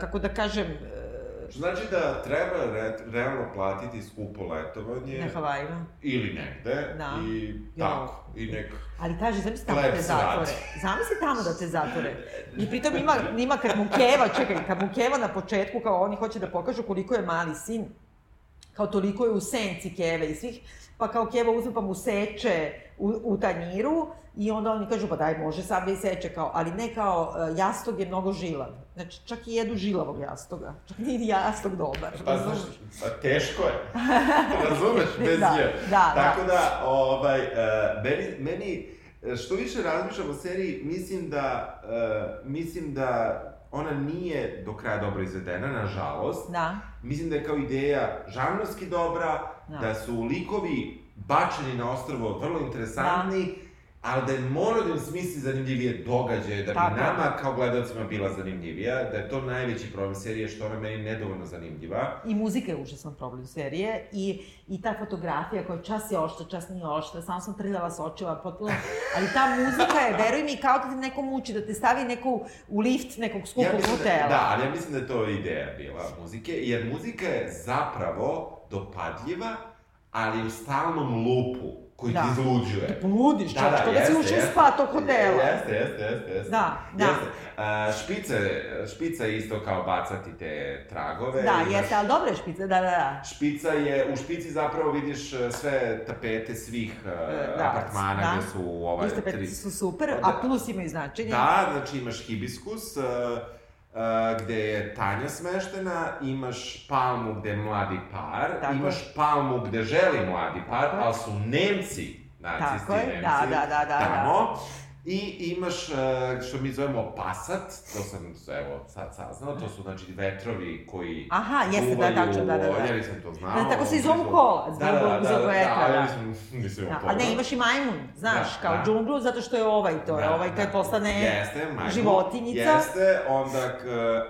kako da kažem, e, Što znači da treba re, realno platiti skupo letovanje na Havajima. ili negde Da. i Jo. tako, i nek... Ali kaže, zamisli tamo da te zatvore. Zamisli tamo da te zatvore. I pritom ima, ima kad mu Keva, čekaj, kad mu Keva na početku, kao oni hoće da pokažu koliko je mali sin, kao toliko je u senci Keve i svih, pa kao Keva uzme pa mu seče u, u tanjiru i onda oni kažu, pa daj, može sad da i seče, kao, ali ne kao, e, jastog je mnogo žilav. Znači, čak i jedu žilavog jastoga. Čak nije ni jastog dobar. Pa znaš, pa teško je. Razumeš, bez Da, nje. da, Tako da, ovaj, uh, meni, meni, e, što više razmišljam o seriji, mislim da, uh, mislim da ona nije do kraja dobro izvedena, nažalost. Da, Mislim da je kao ideja žanrovski dobra, Da. da su likovi bačeni na ostrvo vrlo interesantni, ali da je morao da im smisli zanimljivije događaje, da bi Tako je. nama kao gledalcima bila zanimljivija, da je to najveći problem serije, što ona meni nedovoljno zanimljiva. I muzika je užasan problem serije i, i ta fotografija koja čas je oštra, čas nije oštra, samo sam trljala s očima, potpuno, ali ta muzika je, veruj mi, kao da te neko muči, da te stavi neko u lift nekog skupog mislim hotela. Da, da, ali ja mislim da je to ideja bila muzike, jer muzika je zapravo dopadljiva, ali u stalnom lupu koji Da. ti izluđuje. Ludiš, Da, da, kao da si ušao u jeste. spa tog hotela. Jeste, jeste, jeste, jeste. Da, da. Jeste. A, špice, špica je isto kao bacati te tragove. Da, imaš- jeste, ali dobra je špica, da, da, da. Špica je, u špici zapravo vidiš e, sve tapete svih e, da, apartmana da. gde su ova Iste pet tri... su super, Da. a plus imaju značenje. Da, znači imaš hibiskus, uh, uh, gde je Tanja smeštena, imaš palmu gde je mladi par, Tako je. imaš palmu gde želi mladi par, Tako je. ali su Nemci, nacisti Tako je, Nemci, da, da, da, da, tamo. I imaš, uh, što mi zovemo pasat, to sam, evo, sad saznao, to su, znači, vetrovi koji Aha, jeste, da, duvaju, tačno, da, da, da. Ja nisam to znao. Da, tako se i zovu kola, zbog- da, da, da, zbog da, vetra, da, da. ja nisam, nisam Da, a ne, imaš i majmun, znaš, Da, kao da. džunglu, zato što je ovaj to, Da, ovaj kad da. postane Jeste, majmun. životinjica. Jeste, onda,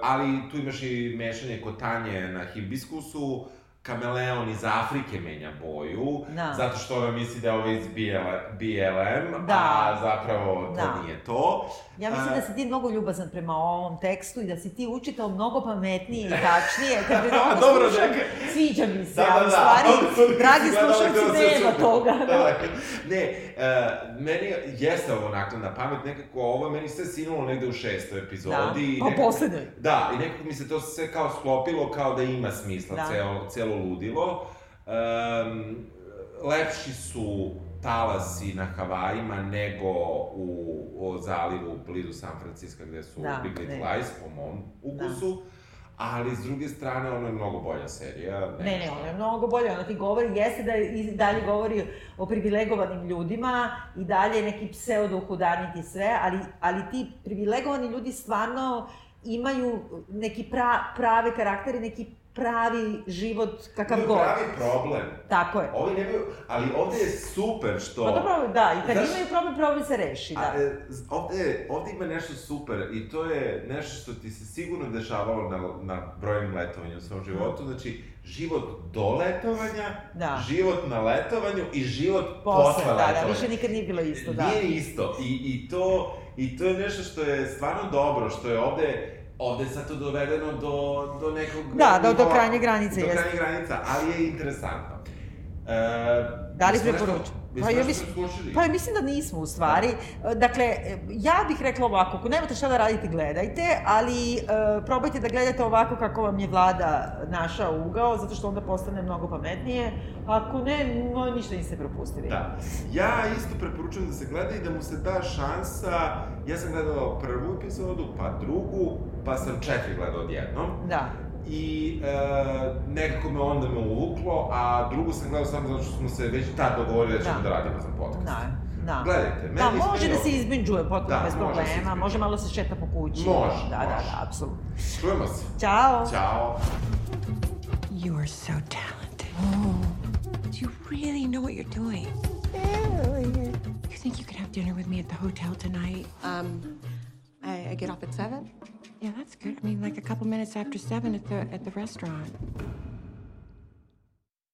ali tu imaš i mešanje kod Tanje na hibiskusu, kameleon iz Afrike menja boju, Da. zato što ona misli da je ovo iz BL, BLM, Da. a zapravo to Da. nije to. Ja mislim A, da si ti mnogo ljubazan prema ovom tekstu i da si ti učitao mnogo pametnije i tačnije. Kad bi ovo Dobro, slušam, neka. sviđa mi se, Da, da, a u da. stvari, Ovo nisam dragi slušalci, nema toga. Da, da. Ne, uh, meni jeste ovo nakladna pamet, nekako ovo meni sve sinulo negde u šestoj Da, epizodi. i pa nekako- poslednjoj. Da, i nekako mi se to sve kao sklopilo kao da ima smisla, Da. celo, celo ludilo. Um, lepši su talasi na Havajima nego u, u zalivu blizu San Francisco gde su Da, Big Little ne. Lies po mom ukusu. Ali s druge strane, ono je mnogo bolja serija. Ne, ne, nešto. ona je mnogo bolje, ona ti govori, jeste da i dalje govori o privilegovanim ljudima i dalje neki pseudo-hudaniti sve, ali, ali ti privilegovani ljudi stvarno imaju neki pra, prave karaktere, neki pravi život kakav god. pravi problem. Tako je. Ovi nemaju, ali ovde je super što... Pa dobro, da, i kad Znaš- imaju problem, problem se reši, da. A, e, ovde, ovde ima nešto super i to je nešto što ti se sigurno dešavalo na, na brojnim letovanju u svom životu. Znači, život do letovanja, Da. život na letovanju i život Posle, posle, da, letovanja. da, više nikad nije bilo isto, da. Nije isto. I, i, to, I to je nešto što je stvarno dobro, što je ovde ovde je sad to dovedeno do, do nekog... Da, do- do krajnje granice, Do krajnje granica, ali je interesantno. E, Da li preporučujem? Jesmo Pa ja nešto mislim- preskočili? Pa mislim da nismo u stvari. Dakle, ja bih rekla ovako, ako nemate šta da radite, gledajte, ali e, probajte da gledate ovako kako vam je vlada naša ugao, zato što onda postane mnogo pametnije. Ako ne, no, ništa niste propustili. Da. Ja isto preporučujem da se gleda i da mu se da šansa. Ja sam gledao prvu epizodu, pa drugu, pa sam četiri gledao odjednom. Da. I e, nekako me onda me uvuklo, a drugu sam gledao samo zato što smo se već tad dogovorili da ćemo da, Da. radimo za podcast. Da, Da. Gledajte, meni Da, može meni da se izbinđuje potpuno Da, bez može problema, izbinđuje. može malo se šeta po kući. Može, Da, da, može. da, apsolutno. Čujemo se. Ćao. Ćao. You are so talented. Do you really know what you're doing? You think you could have dinner with me at the hotel tonight? Um, I, I get off at seven. Yeah, that's good. I mean, like a couple minutes after seven at the at the restaurant.